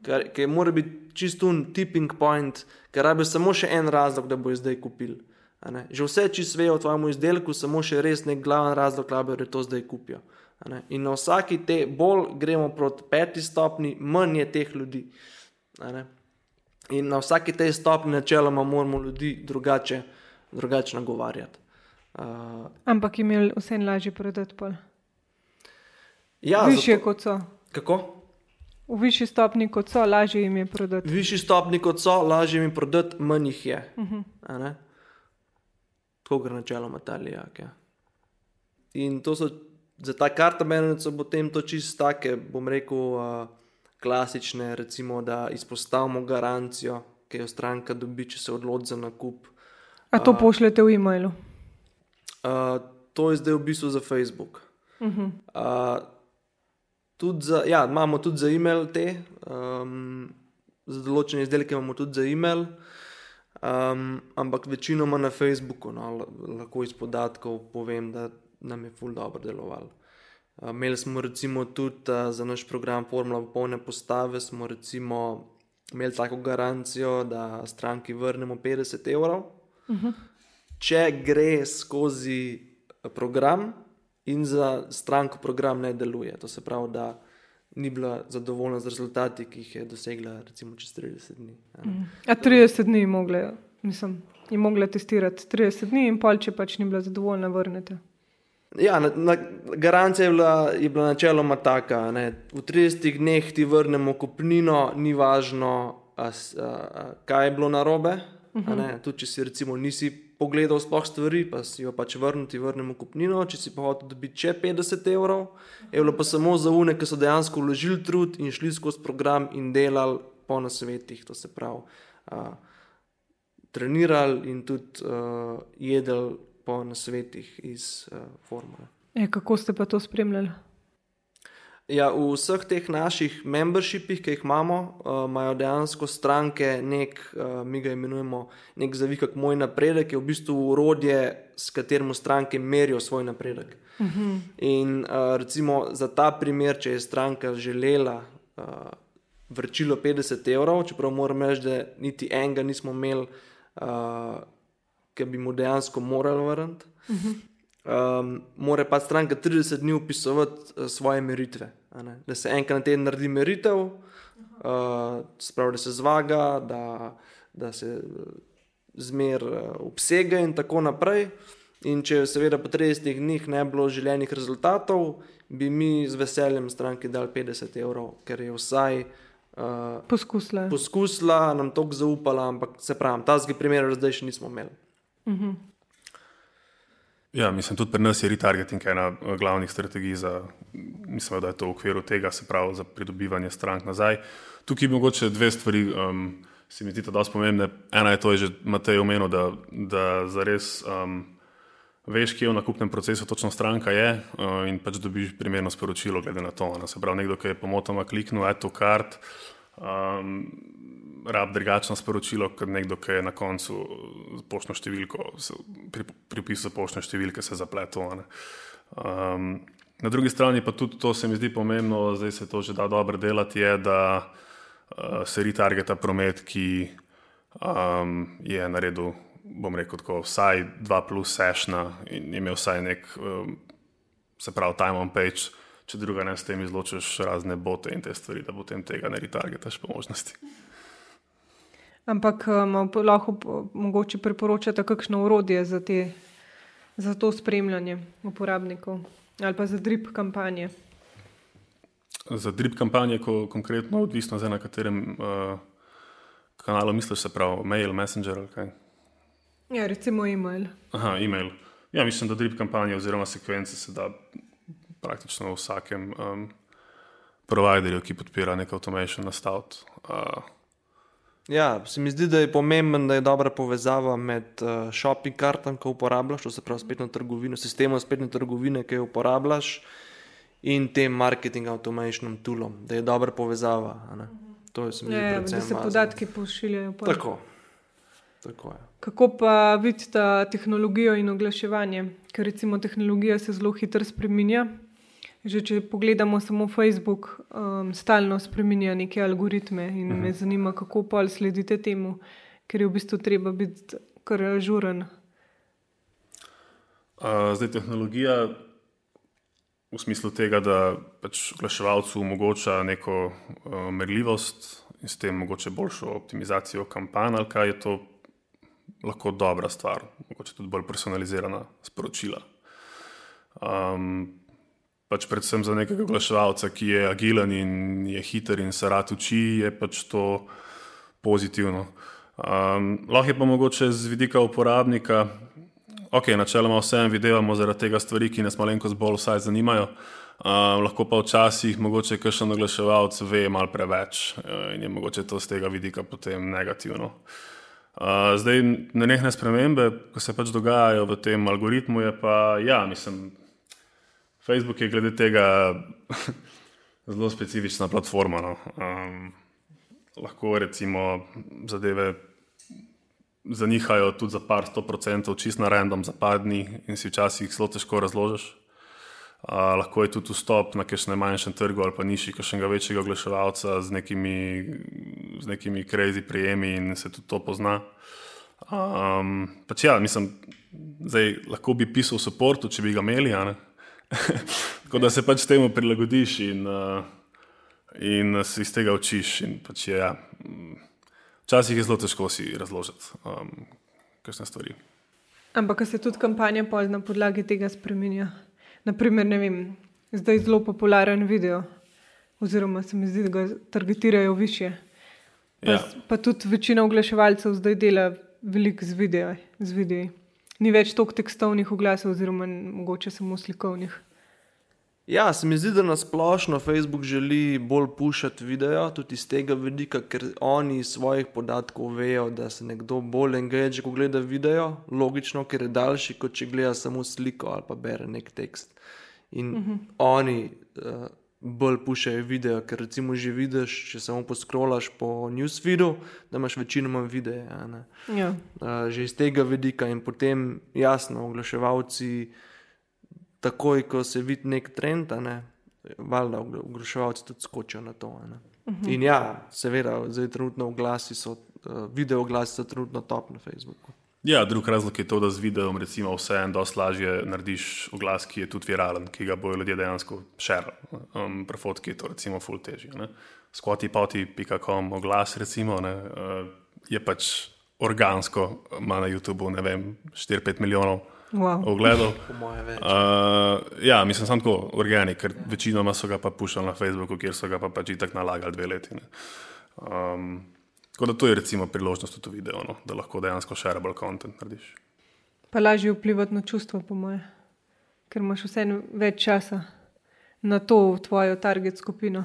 Ker, ker mora biti čisto un tipping point, ker rabi samo še en razlog, da bo jih zdaj kupil. Že vse, če svejo o tvojem izdelku, samo še res nek glaven razlog, da to zdaj kupijo. In na vsaki te bolj gremo proti peti stopni, manj je teh ljudi. In na vsaki tej stopni, načeloma, moramo ljudi drugače, drugače nagovarjati. Uh, Ampak jim je vse lažje prodati. Ja, Više zato... kot so. Kako? V višji stopni kot so, lažje jim je prodati. V višji stopni kot so, lažje jim je prodati, manj jih je. Uh -huh. Tako gre načeloma ta lijak. Ja. In to so za ta karta menjavce, potem to čist take, bom rekel. Uh, klasične, recimo, da izpostavimo garancijo, ki jo stranka dobi, če se odloči za nakup. A to uh, pošljete v e-mailu? Uh, to je zdaj v bistvu za Facebook. Uh -huh. uh, tudi za, ja, imamo tudi za e-mail te, um, za določene izdelke imamo tudi za e-mail, um, ampak večinoma na Facebooku, no, lahko iz podatkov povem, da nam je ful dobro delovalo. Uh, imeli smo recimo tudi uh, za naš program Formula polne postave, smo recimo imeli tako garancijo, da stranki vrnemo 50 evrov. Uh -huh. Če gre skozi program in za stranko program ne deluje, to se pravi, da ni bila zadovoljna z rezultati, ki jih je dosegla, recimo čez 30 dni. Uh, a 30 dni je mogla, mislim, je mogla testirati 30 dni, in pol, če pač ni bila zadovoljna, vrnete. Ja, na, na, garancija je bila, je bila načeloma taka. Ne. V 30 dneh ti vrnemo kupnino, ni važno, a, a, a, kaj je bilo narobe. Uh -huh. Tudi če si recimo nisi pogledal sploh stvari, pa si jo pač vrnil, ti vrnemo kupnino. Če si pa hotel dobiti še 50 evrov, je bilo pa samo za une, ki so dejansko vložili trud in šli skozi program in delali po nasvetih. To se pravi, a, trenirali in tudi a, jedli po nasvetih iz uh, formule. E, kako ste pa to spremljali? Ja, v vseh teh naših membershipih, ki jih imamo, uh, imajo dejansko stranke nek, uh, mi ga imenujemo, nek zavikak moj napredek, je v bistvu urodje, s katerim stranke merijo svoj napredek. Uh mhm. -huh. In uh, recimo za ta primer, če je stranka želela uh, vrčilo 50 evrov, čeprav moram reči, da niti enega nismo imeli. Uh, ki bi mu dejansko morali vrniti. Um, mora pa stranka 30 dni upisovati uh, svoje meritve. Da se enkrat na teden naredi meritev, uh, spravi, da se zvaga, da, da se uh, zmer uh, obsega in tako naprej. In če seveda po 30 dneh ne bi bilo želenih rezultatov, bi mi z veseljem stranki dali 50 evrov, ker je vsaj uh, poskusila. poskusila, nam to zaupala, ampak se pravi, ta zgi primer zdaj še nismo imeli. -hmm. Ja, mislim, tudi pri nas je retargeting ena glavnih strategij, za, mislim, da je to v okviru tega, se pravi, za pridobivanje strank nazaj. Tukaj bi mogoče dve stvari, um, se mi zdi, da so pomembne. Ena je to, je že Matej omenil, da, da zares um, veš, kje v nakupnem procesu točno stranka je uh, in pač dobiš primerno sporočilo glede na to. Ne? Se pravi, nekdo, ki je pomotoma kliknil, eto kart. Um, rab drugačno sporočilo, kot nekdo, ki je na koncu poštno številko, pripisal poštne številke, se zapletel. Um, na drugi strani pa tudi to se mi zdi pomembno, zdaj se to že da dobro delati, je, da uh, se retargeta promet, ki um, je naredil, bom rekel, tako, vsaj dva plus sešna in imel vsaj nek, um, se pravi, time on page. Če druga ne s tem izločiš razne bote in te stvari, da potem tega ne retargetaš po možnosti. Ampak um, lahko mogoče priporočate kakšno urodje za, te, za to spremljanje uporabnikov ali pa za drip kampanje. Za drip kampanje, ko konkretno odvisno na katerem uh, kanalu misliš, se pravi mail, messenger ali kaj. Ja, recimo e-mail. Aha, e-mail. Ja, mislim, da drip kampanje oziroma sekvence se da praktično v vsakem um, providerju, ki podpira nek automation nastaviti. Uh, Ja, se mi zdi, da je pomemben, da je dobra povezava med uh, shopping kartom, ki jo uporabljaš, to se pravi spletno trgovino, sistemom spletne trgovine, ki jo uporabljaš, in tem marketing automation toolom, da je dobra povezava. To je se mi zdi, ja, da se važno. podatki pošiljajo. Tako. Tako Kako pa vidite tehnologijo in oglaševanje? Ker recimo tehnologija se zelo hitro spremenja. Že če pogledamo samo Facebook, um, stalno spremenja neke algoritme in uh -huh. me mhm. zanima, kako pa sledite temu, ker je v bistvu treba biti kar žuren. Uh, zdaj, tehnologija v smislu tega, da pač oglaševalcu omogoča neko uh, merljivost in s tem mogoče boljšo optimizacijo kampanj, ali kaj je to lahko dobra stvar, mogoče tudi bolj personalizirana sporočila. Um, pač predvsem za nekega oglaševalca, ki je agilen in je hiter in se rad uči, je pač to pozitivno. Um, lahko je pa mogoče z vidika uporabnika, ok, načeloma vsem videvamo zaradi tega stvari, ki nas malenkost bolj vsaj zanimajo. Um, lahko pa včasih mogoče kakšen oglaševalec ve malo preveč uh, in je mogoče to z tega vidika potem negativno. Uh, zdaj, na nehne spremembe, ko se pač dogajajo v tem algoritmu, je pa, ja, mislim, Facebook je glede tega zelo specifična platforma. No. Um, lahko recimo zadeve zanihajo tudi za par sto procentov, čist na random, za par dni in si včasih zelo težko razložiš. Uh, lahko je tudi vstop na kakšnem manjšem trgu ali pa nižji, kakšnega večjega oglaševalca z nekimi, z nekimi crazy prijemi in se tudi to pozna. Um, pač ja, mislim, zdaj lahko bi pisal v podporu, če bi ga imeli. Tako da se pač temu prilagodiš in, uh, in se iz tega učiš. Pač je, ja, včasih je zelo težko si razložiti um, kakšne stvari. Ampak se tudi kampanja na podlagi tega spremenja. Naprimer, ne vem, zdaj je zelo popularen video, oziroma se mi zdi, da ga targetirajo više. Pa, ja. pa tudi večina oglaševalcev zdaj dela veliko z videi. Ni več toliko tekstovnih oglasov, oziroma mogoče samo slikovnih. Ja, se mi zdi, da na splošno Facebook želi bolj pušati video, tudi iz tega vidika, ker oni iz svojih podatkov vejo, da se nekdo bolj engage, ko gleda video, logično, ker je daljši, kot če gleda samo sliko ali pa bere nek tekst. In uh mhm. -huh. oni uh, bolj pušajo video, ker recimo že vidiš, če samo poskrolaš po newsfeedu, da imaš večinoma videe. Ja. Uh, že iz tega vidika in potem jasno, oglaševalci takoj, ko se vidi nek trend, ne, valjda oglaševalci tudi skočijo na to. Uh -huh. In ja, seveda, zdaj trenutno oglasi so, uh, video oglasi so trenutno top na Facebooku. Ja, drug razlog je to, da z videom recimo vse en dosti lažje narediš oglas, ki je tudi viralen, ki ga bojo ljudje dejansko širili. Um, Prefotki je to recimo full težje. Squatty-poti.com oglas recimo ne, uh, je pač organsko, ima na YouTubu ne vem 4-5 milijonov wow. ogledov. Uh, ja, mislim, samo tako organik, ker večinoma so ga pa puščali na Facebooku, kjer so ga pa pač tako nalagali dve leti. Um, tako da to je recimo priložnost v videu, no, da lahko dejansko shareable content narediš. Pa lažje vplivati na čustva, po moje, ker imaš vse več časa na to v tvojo target skupino.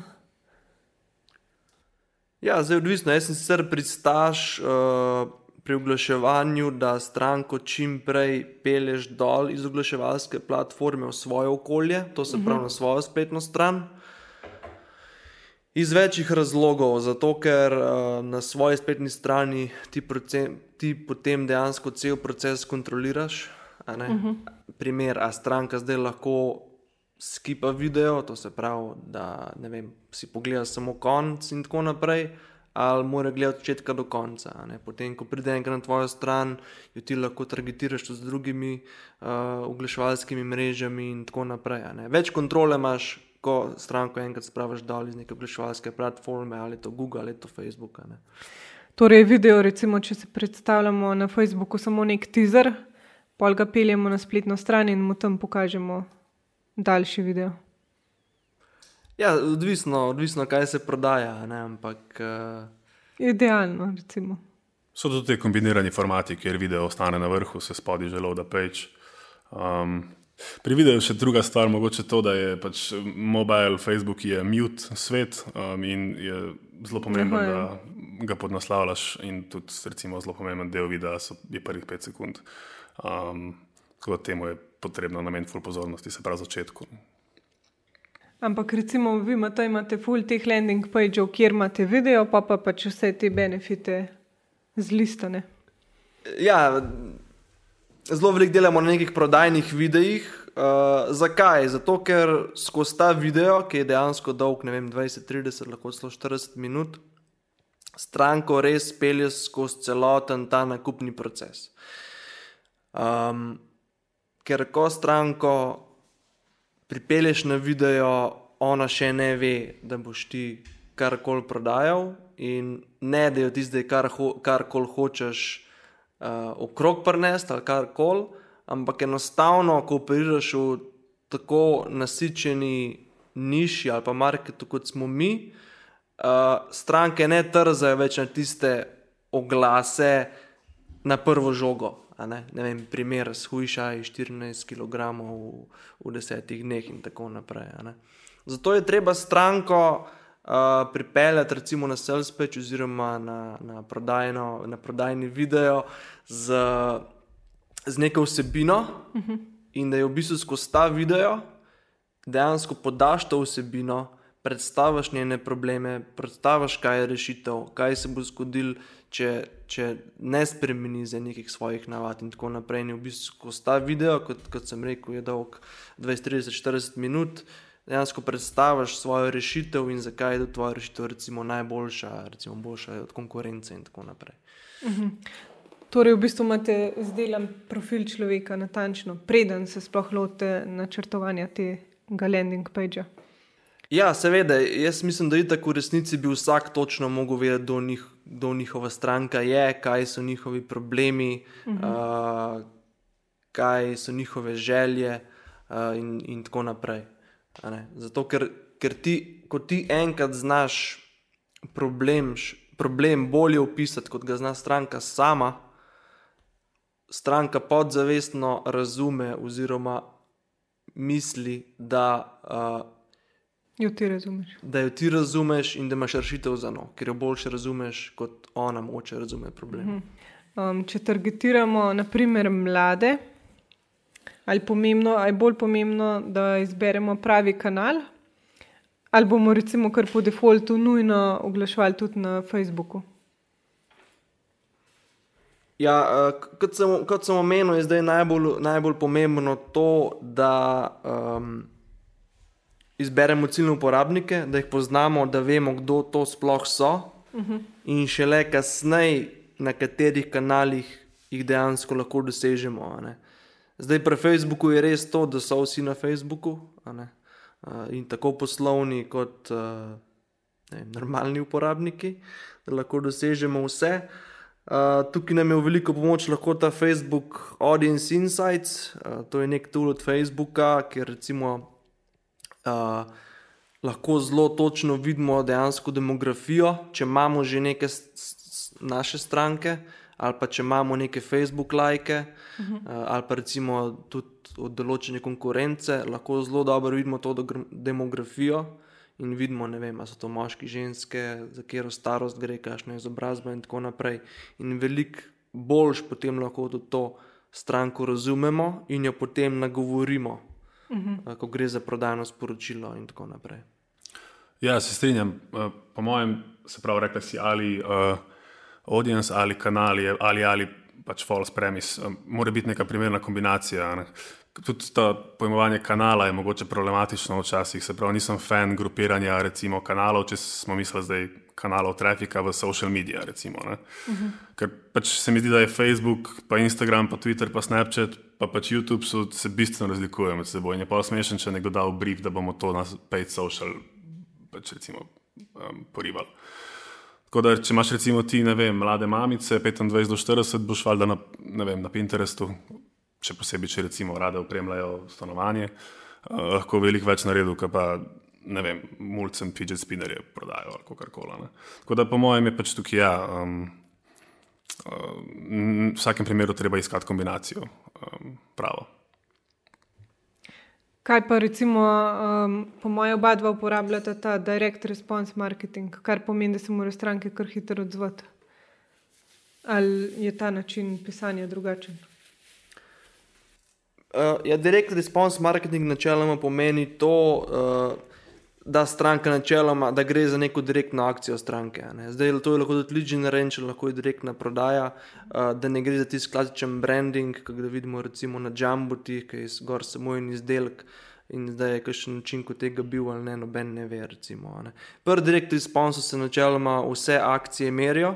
Ja, zdaj odvisno. Jaz sem sicer pristaš. Uh, pri oglaševanju, da stranko čim prej peleš dol iz oglaševalske platforme v svoje okolje, to se pravi uh -huh. na svojo spletno stran. Iz večjih razlogov, zato ker uh, na svoji spletni strani ti, procen, ti potem dejansko cel proces kontroliraš. Uh mhm. -huh. Primer, a stranka zdaj lahko skipa video, to se pravi, da vem, si pogleda samo konc in tako naprej ali mora gledati od začetka do konca. Potem, ko pride enkrat na tvojo stran, jo ti lahko targetiraš z drugimi uh, oglaševalskimi mrežami in tako naprej. Več kontrole imaš, ko stranko enkrat spraviš dol iz neke oglaševalske platforme, ali to Google ali to Facebook. Torej, video, recimo, če se predstavljamo na Facebooku samo nek teaser, pol ga peljemo na spletno stran in mu tam pokažemo daljši video. Ja, odvisno, odvisno, kaj se prodaja. Ne, ampak, uh... Idealno, recimo. So tudi te kombinirani formati, kjer video ostane na vrhu, se spodi že load page. Um, pri videu še druga stvar, mogoče to, da je pač mobile, Facebook je mute svet um, in je zelo pomembno, Aha, da ga podnaslavljaš. In tudi, recimo, zelo pomemben del videa so, je prvih pet sekund. Um, tako da temu je potrebno nameniti full pozornosti, se pravi začetku. Ampak recimo, vi imate, imate full teh landing pageov, kjer imate video, pa pa pač vse te benefite zlistane. Ja, zelo veliko delamo na nekih prodajnih videih. Uh, zakaj? Zato, ker skozi ta video, ki je dejansko dolg, ne vem, 20, 30, lahko celo 40 minut, stranko res pelje skozi celoten ta nakupni proces. Um, ker ko stranko pripelješ na video, ona še ne ve, da boš ti karkoli prodajal, in ne da jo ti zdaj kar ho, karkoli hočeš uh, okrog prnesti ali karkoli, ampak enostavno, ko operiraš v tako nasičeni niši ali pa marketu, kot smo mi, uh, stranke ne trzajo več na tiste oglase na prvo žogo ne? Ne vem, primer shujšaj 14 kg v, v desetih dneh in tako naprej. Zato je treba stranko uh, pripeljati recimo na sales page oziroma na, na, prodajno, na prodajni video z, z neko vsebino uh -huh. in da je v bistvu skozi ta video dejansko podaš to vsebino, predstaviš njene probleme, predstaviš, kaj je rešitev, kaj se bo zgodilo, če, če ne spremeni za nekih svojih navad in tako naprej. In v bistvu skozi ta video, kot, kot sem rekel, je dolg 20, 30, 40 minut dejansko predstaviš svojo rešitev in zakaj je tvoja rešitev recimo, najboljša, recimo boljša od konkurence in tako naprej. Mhm. Torej, v bistvu imate izdelan profil človeka natančno, preden se sploh lote načrtovanja tega landing pagea. Ja, seveda, jaz mislim, da je tako v resnici bi vsak točno mogel vedeti, kdo, njih, kdo njihova stranka je, kaj so njihovi problemi, uh -huh. uh, kaj so njihove želje uh, in, in tako naprej. Zato, ker, ker ti, ko ti enkrat znaš problem, problem bolje opisati, kot ga zna stranka sama, stranka podzavestno razume oziroma misli, da. Uh, Jo ti razumeš. Da jo ti razumeš in da imaš rešitev za no, ker jo boljše razumeš, kot ona moče razume problem. -huh. um, če targetiramo, naprimer, mlade, ali, pomembno, ali je bolj pomembno, da izberemo pravi kanal, ali bomo recimo kar po defaultu nujno oglaševali tudi na Facebooku. Ja, uh, kot, sem, kot sem omenil, je zdaj najbolj, najbolj pomembno to, da um, izberemo ciljne uporabnike, da jih poznamo, da vemo, kdo to sploh so, uh mhm. -huh. in šele kasneje, na katerih kanalih jih dejansko lahko dosežemo. Uh, Zdaj, pri Facebooku je res to, da so vsi na Facebooku, uh, in tako poslovni, kot uh, ne, normalni uporabniki, da lahko dosežemo vse. Uh, tukaj nam je v veliko pomoč lahko ta Facebook Audience Insights, uh, to je nek tool od Facebooka, kjer recimo uh, lahko zelo točno vidimo dejansko demografijo, če imamo že neke naše stranke ali pa če imamo neke Facebook lajke, -huh. Uh, ali pa recimo tudi od določene konkurence, lahko zelo dobro vidimo to demografijo in vidimo, ne vem, so to moški, ženske, za katero starost gre, kakšno je izobrazba in tako naprej. In veliko boljš potem lahko tudi to stranko razumemo in jo potem nagovorimo, uh -huh. uh, ko gre za prodajno sporočilo in tako naprej. Ja, se strinjam. Uh, po mojem, se pravi, rekli si ali. Uh, audience ali kanal ali, ali pač false premise. Mora biti neka primerna kombinacija. Ne. Tudi to pojmovanje kanala je mogoče problematično včasih. Se pravi, nisem fan grupiranja recimo kanalov, če smo mislili zdaj kanalov trafika v social medije. Recimo, uh -huh. Ker pač se mi zdi, da je Facebook, pa Instagram, pa Twitter, pa Snapchat, pa pač YouTube so, se bistveno razlikujejo med seboj. In je pa smešen, če nekdo da v brief, da bomo to na paid social pač recimo um, poribali. Tako da, če imaš recimo ti, ne vem, mlade mamice, 25 do 40, boš valjda na, vem, na Pinterestu, še posebej, če recimo rade upremljajo stanovanje, uh, lahko veliko več naredil, kot pa, ne vem, mulcem fidget spinnerje prodajo ali karkoli. Tako da, po mojem, je pač tukaj ja. Um, uh, v vsakem primeru treba iskati kombinacijo um, pravo. Kaj pa recimo, um, po mojem, oba dva uporabljata ta direct response marketing, kar pomeni, da se morajo stranke kar hitro odzvati. Ali je ta način pisanja drugačen? Uh, ja, direct response marketing načeloma pomeni to, uh, da stranka načeloma, da gre za neko direktno akcijo stranke. Ne. Zdaj to je lahko tudi lead generation, lahko je direktna prodaja, uh, da ne gre za tisti klasičen branding, ki ga vidimo recimo na Jamboti, ki je zgor samo en izdelek. In zdaj je kakšen učinek tega bil ali ne, noben ne ve. Prvi direkt response se načeloma vse akcije merijo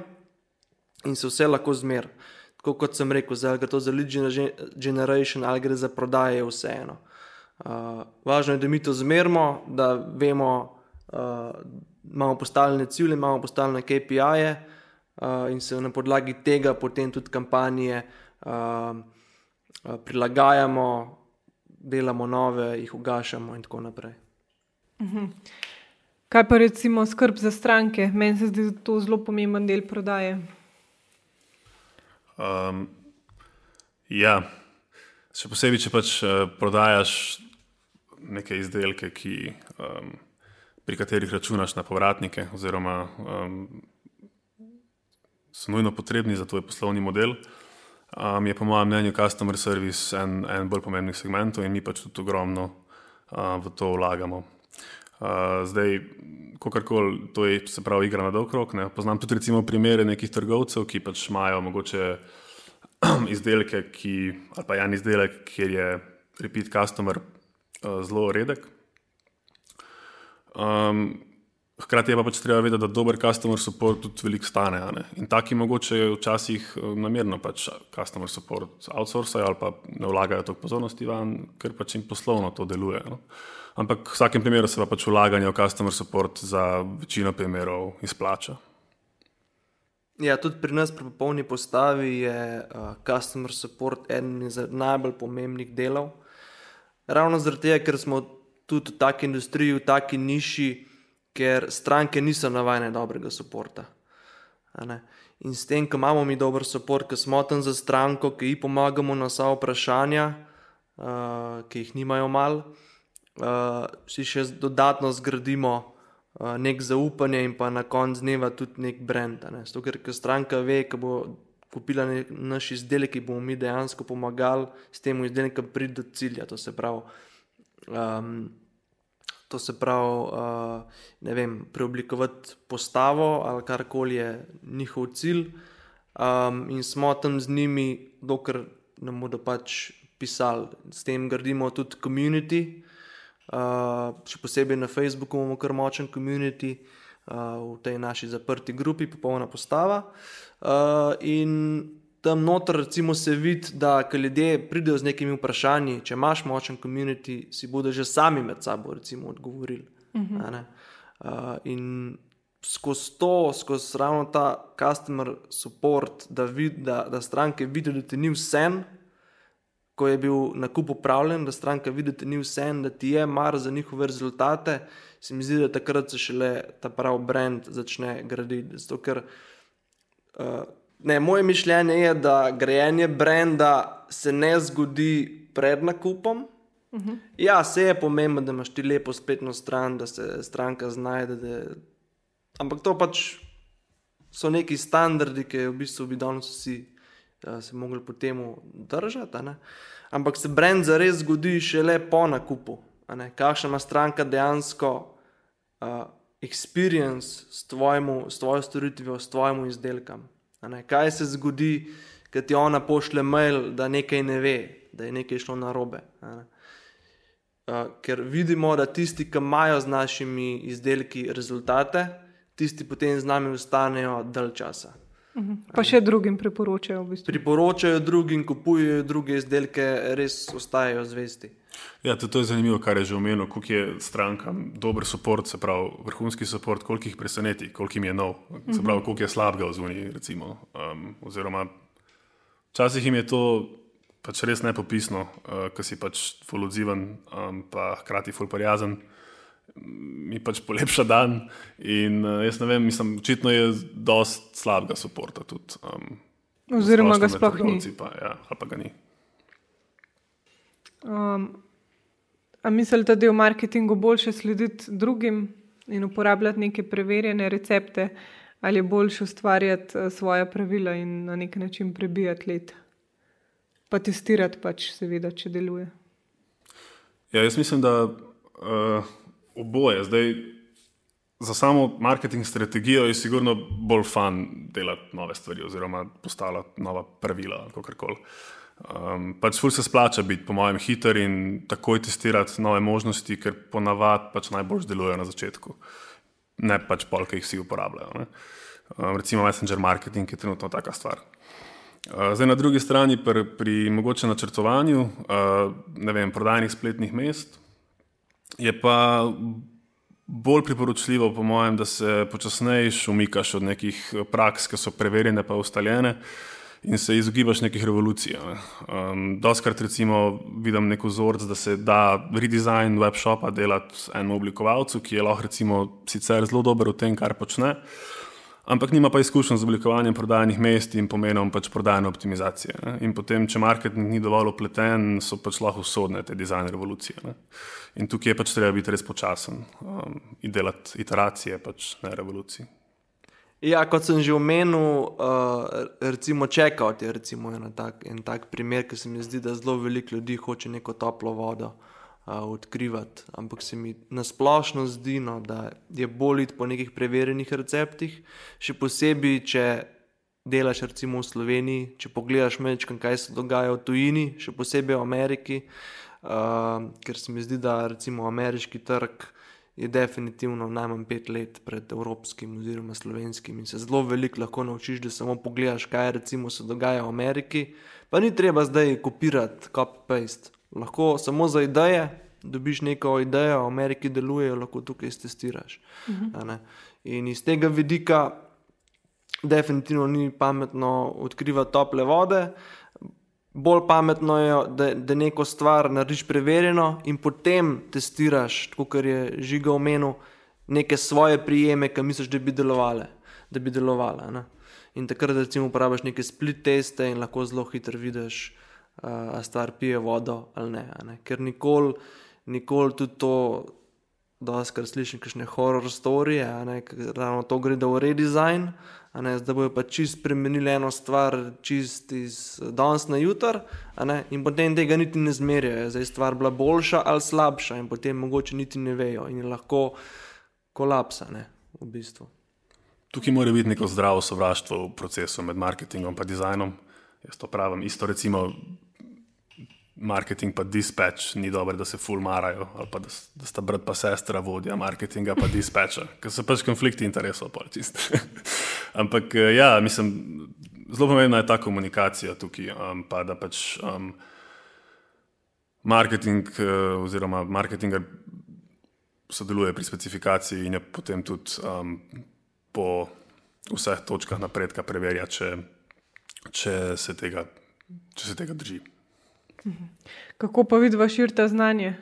in se vse lahko zmeri. Tako kot sem rekel, zdaj gre to za lead generation ali gre za prodaje, vseeno. Uh, važno je, da mi to zmerimo, da vemo, uh, imamo postavljene cilje, imamo postavljene KPI-je uh, in se na podlagi tega potem tudi kampanje uh, uh, prilagajamo, delamo nove, jih ugašamo in tako naprej. Mhm. Kaj pa recimo skrb za stranke? Meni se zdi to zelo pomemben del prodaje. Um, ja, še posebej, če pač uh, prodajaš neke izdelke, ki um, pri katerih računaš na povratnike, oziroma um, so nujno potrebni za tvoj poslovni model, um, je po mojem mnenju customer service en, en bolj pomembnih segmentov in mi pač tudi ogromno uh, v to vlagamo. Uh, zdaj, kakorkoli to je, se pravi, igra na dolg rok. Ne. Poznam tudi recimo primere nekih trgovcev, ki pač imajo mogoče izdelke, ki, ali pa en izdelek, kjer je repeat customer zelo redek. Um, hkrati je pa pač treba vedeti, da dober customer support tudi veliko stane. In taki mogoče včasih namerno pač customer support outsourcajo ali pa ne vlagajo toliko pozornosti van, ker pač jim poslovno to deluje. No. Ampak v vsakem primeru se pa pač vlaganje v customer support za večino primerov izplača. Ja, tudi pri nas, pri popolni postavi, je uh, customer support eden izmed najbolj pomembnih delov. Ravno zaradi tega, ker smo tudi v taki industriji, v taki niši, ker stranke niso navajene dobrega podporta. In s tem, ko imamo mi dober podpor, ki smo tam za stranko, ki ji pomagamo na vsa vprašanja, uh, ki jih nimajo malo uh, si še dodatno zgradimo uh, nek zaupanje in pa na koncu dneva tudi nek brand. Ne? Zato, ker stranka ve, da bo kupila nek, naš izdelek, ki bomo mi dejansko pomagali s tem izdelkom priti do cilja. To se pravi, um, to se pravi uh, vem, preoblikovati postavo ali karkoli je njihov cilj. Um, in smo tam z njimi, dokler nam bodo pač pisali. S tem gradimo tudi komunity, Uh, še posebej na Facebooku imamo kar močen komunity uh, v tej naši zaprti grupi, popolna postava. Uh, in tam noter, recimo, se vidi, da ko ljudje pridejo z nekimi vprašanji, če imaš močen komunity, si bodo že sami med sabo recimo, odgovorili. Uh -huh. uh, in skozi to, skozi ravno ta customer support, da, vid, da, da stranke vidijo, da ti ni vse ko je bil nakup upravljen, da stranka vidi, da ni vse, da ti je mar za njihove rezultate, se mi zdi, da takrat se šele ta pravi brand začne graditi. Zato, ker, uh, ne, moje mišljenje je, da grajenje brenda se ne zgodi pred nakupom. Uh. -huh. Ja, se je pomembno, da imaš ti lepo spletno stran, da se stranka znajde. Da... Ampak to pač so neki standardi, ki v bistvu bi danes vsi se mogli po tem držati. Ampak se brend zares zgodi šele po nakupu. Kakšna ima stranka dejansko uh, experience s, tvojemu, s tvojo storitvijo, s tvojim izdelkom. Kaj se zgodi, ker ti ona pošle mail, da nekaj ne ve, da je nekaj šlo na robe. Uh, ker vidimo, da tisti, ki imajo z našimi izdelki rezultate, tisti potem z nami ostanejo dalj časa. Pa še drugim priporočajo. V bistvu. Priporočajo drugim, kupujejo druge izdelke, res ostajajo zvesti. Ja, to, to je zanimivo, kar je že omenil, koliko je strankam dober podpor, se pravi vrhunski podpor, koliko jih preseneti, koliko jim je nov, se pravi koliko je slabega v zuniji. Um, oziroma, včasih jim je to pač res nepopisno, uh, ker si pač fuludziven, um, pa hkrati fulparjazen mi pač polepša dan. In uh, jaz ne vem, mislim, očitno je dosti slabega podporta. Um, Oziroma, ga sploh ni. Pa, ja, pa ga ni. Um, a mislite, da je v marketingu boljše slediti drugim in uporabljati neke preverjene recepte, ali je boljše ustvarjati uh, svoje pravila in na nek način prebijati let? Pa testirati, pač, seveda, če deluje. Ja, jaz mislim, da. Uh, oboje. Zdaj, za samo marketing strategijo je sigurno bolj fun delati nove stvari oziroma postavljati nova pravila. Um, pač ful se splača biti, po mojem, hiter in takoj testirati nove možnosti, ker ponavadi pač najbolj delujejo na začetku, ne pač pol, ki jih vsi uporabljajo. Um, recimo Messenger marketing je trenutno taka stvar. Uh, zdaj, na drugi strani, pri, pri mogoče načrtovanju uh, vem, prodajnih spletnih mest, je pa bolj priporočljivo, po mojem, da se počasneje umikaš od nekih praks, ki so preverjene, pa ustaljene. In se izogibaš nekih revolucij. Ne. Um, Doskrat recimo vidim neko vzorc, da se da redesign web shopa delati enemu oblikovalcu, ki je lahko recimo sicer zelo dober v tem, kar počne, ampak nima pa izkušenj z oblikovanjem prodajnih mest in pomenom pač prodajne optimizacije. Ne? In potem, če marketing ni dovolj upleten, so pač lahko usodne te dizajn revolucije. Ne? In tukaj je pač treba biti res počasen um, in delati iteracije, pač ne revolucije. Ja, kot sem že omenil, uh, recimo čekout je recimo en tak, en tak primer, ki se mi zdi, da zelo veliko ljudi hoče neko toplo vodo uh, odkrivati. Ampak se mi nasplošno zdi, no, da je bolj iti po nekih preverjenih receptih, še posebej, če delaš recimo v Sloveniji, če pogledaš mečkam, kaj se dogaja v tujini, še posebej v Ameriki, uh, ker se mi zdi, da recimo ameriški trg je definitivno najmanj pet let pred evropskim oziroma slovenskim in se zelo veliko lahko naučiš, da samo pogledaš, kaj recimo se dogaja v Ameriki. Pa ni treba zdaj kopirati, copy-paste. Lahko samo za ideje, dobiš neko idejo, v Ameriki deluje, lahko tukaj testiraš. Uh -huh. In iz tega vidika, definitivno ni pametno odkrivati tople vode, bolj pametno je, da, da neko stvar narediš preverjeno in potem testiraš, kot je žiga omenil, neke svoje prijeme, ki misliš, da bi delovale. Da bi delovale ne? in takrat, recimo, uporabiš neke split teste in lahko zelo hitro vidiš, ali uh, stvar pije vodo ali ne. ne? Ker nikoli, nikoli tudi to, da skrat slišim, kakšne horror storije, ravno to gre, da v redesign. Ne, zdaj bojo pa čist spremenili eno stvar, čist iz danes na jutr, in potem tega niti ne zmerijo, da je stvar bila boljša ali slabša, in potem mogoče niti ne vejo, in je lahko kolapsa. Ne, v bistvu. Tukaj mora biti neko zdravo sovraštvo v procesu med marketingom in dizajnom. Jaz to pravim. Isto recimo marketing pa dispatch ni dobro, da se ful marajo, ali pa da, da sta brat pa sestra vodja marketinga pa dispatcha, ker so pač konflikti interesov, pa čist. Ampak eh, ja, mislim, zelo pomembna je ta komunikacija tukaj, um, pa da pač um, marketing uh, oziroma marketinger sodeluje pri specifikaciji in je potem tudi um, po vseh točkah napredka preverja, če, če, se tega, če se tega drži. Kako pa vidiš širite znanje?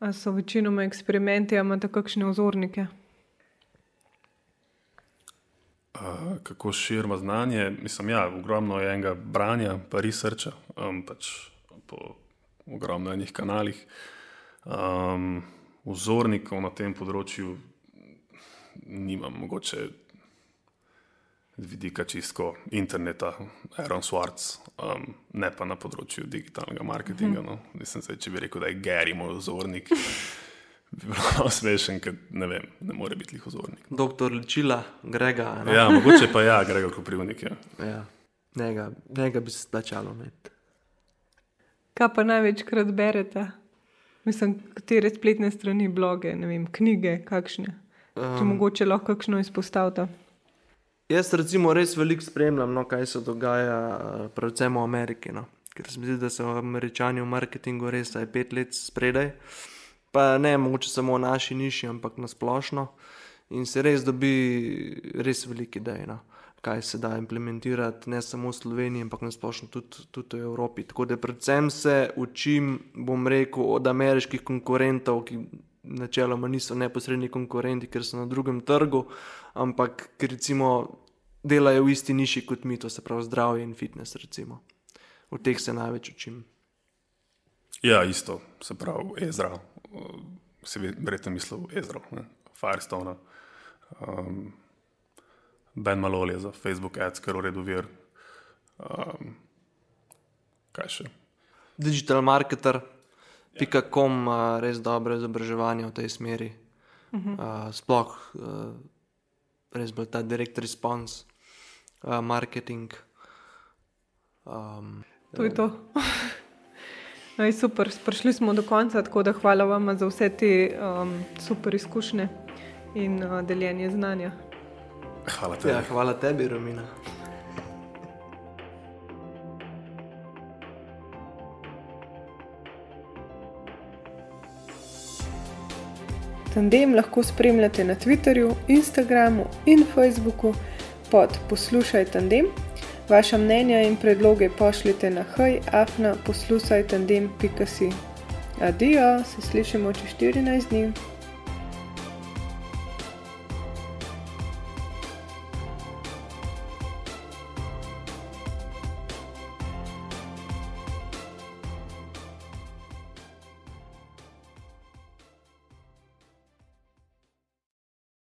Ali so večinoma eksperimenti, ali imate kakšne vzornike? Uh, kako širimo znanje? Mislim, ja, ogromno je enega branja, pa researcha, um, pač po ogromno enih kanalih. Um, vzornikov na tem področju nimam, mogoče vidika čisto interneta, Aaron Swartz, um, ne pa na področju digitalnega marketinga. Mm. No. Mislim, zdaj, če bi rekel, da je Gary moj vzornik, bi bil smešen, ker ne vem, ne more biti njihov vzornik. Doktor Ličila, Grega. Ne? Ja, mogoče pa ja, Grega Koprivnik. Ja. Ja. Njega, njega bi se splačalo imeti. Kaj pa največkrat berete? Mislim, katere spletne strani, bloge, vem, knjige, kakšne. Um, Če mogoče lahko kakšno izpostavite. Jaz, recimo, res veliko spremljam, no, kaj se dogaja, predvsem v Ameriki. No. Ker se mi zdi, da so američani v marketingu res aj pet let spredaj. Pa ne mogoče samo v naši niši, ampak na splošno. In se res dobi res veliki idej, no. kaj se da implementirati, ne samo v Sloveniji, ampak na splošno tudi, tudi v Evropi. Tako da predvsem se učim, bom rekel, od ameriških konkurentov, ki načeloma niso neposredni konkurenti, ker so na drugem trgu, ampak ker recimo delajo v isti niši kot mi, to se pravi zdravje in fitness. Recimo. V teh se največ učim. Ja, isto, se pravi, Ezra, se bi verjetno mislil Ezra, Firestone, um, Ben Malolje za Facebook Ads, kar uredu vir. Um, kaj še? Digital marketer, pika kom, ja. res dobro izobraževanje v tej smeri. Uh -huh. uh, sploh uh, res bo ta direct response uh, marketing. Um, to je to. Aj, super, prišli smo do konca, tako da hvala vam za vse te um, super izkušnje in uh, deljenje znanja. Hvala tebi. Ja, hvala tebi, Romina. Tandem lahko spremljate na Twitterju, Instagramu in Facebooku pod Poslušaj tandem. Vaša mnenja in predloge pošljite na hajafna poslušaj tandem.si. Adijo, se slišimo čez 14 dni.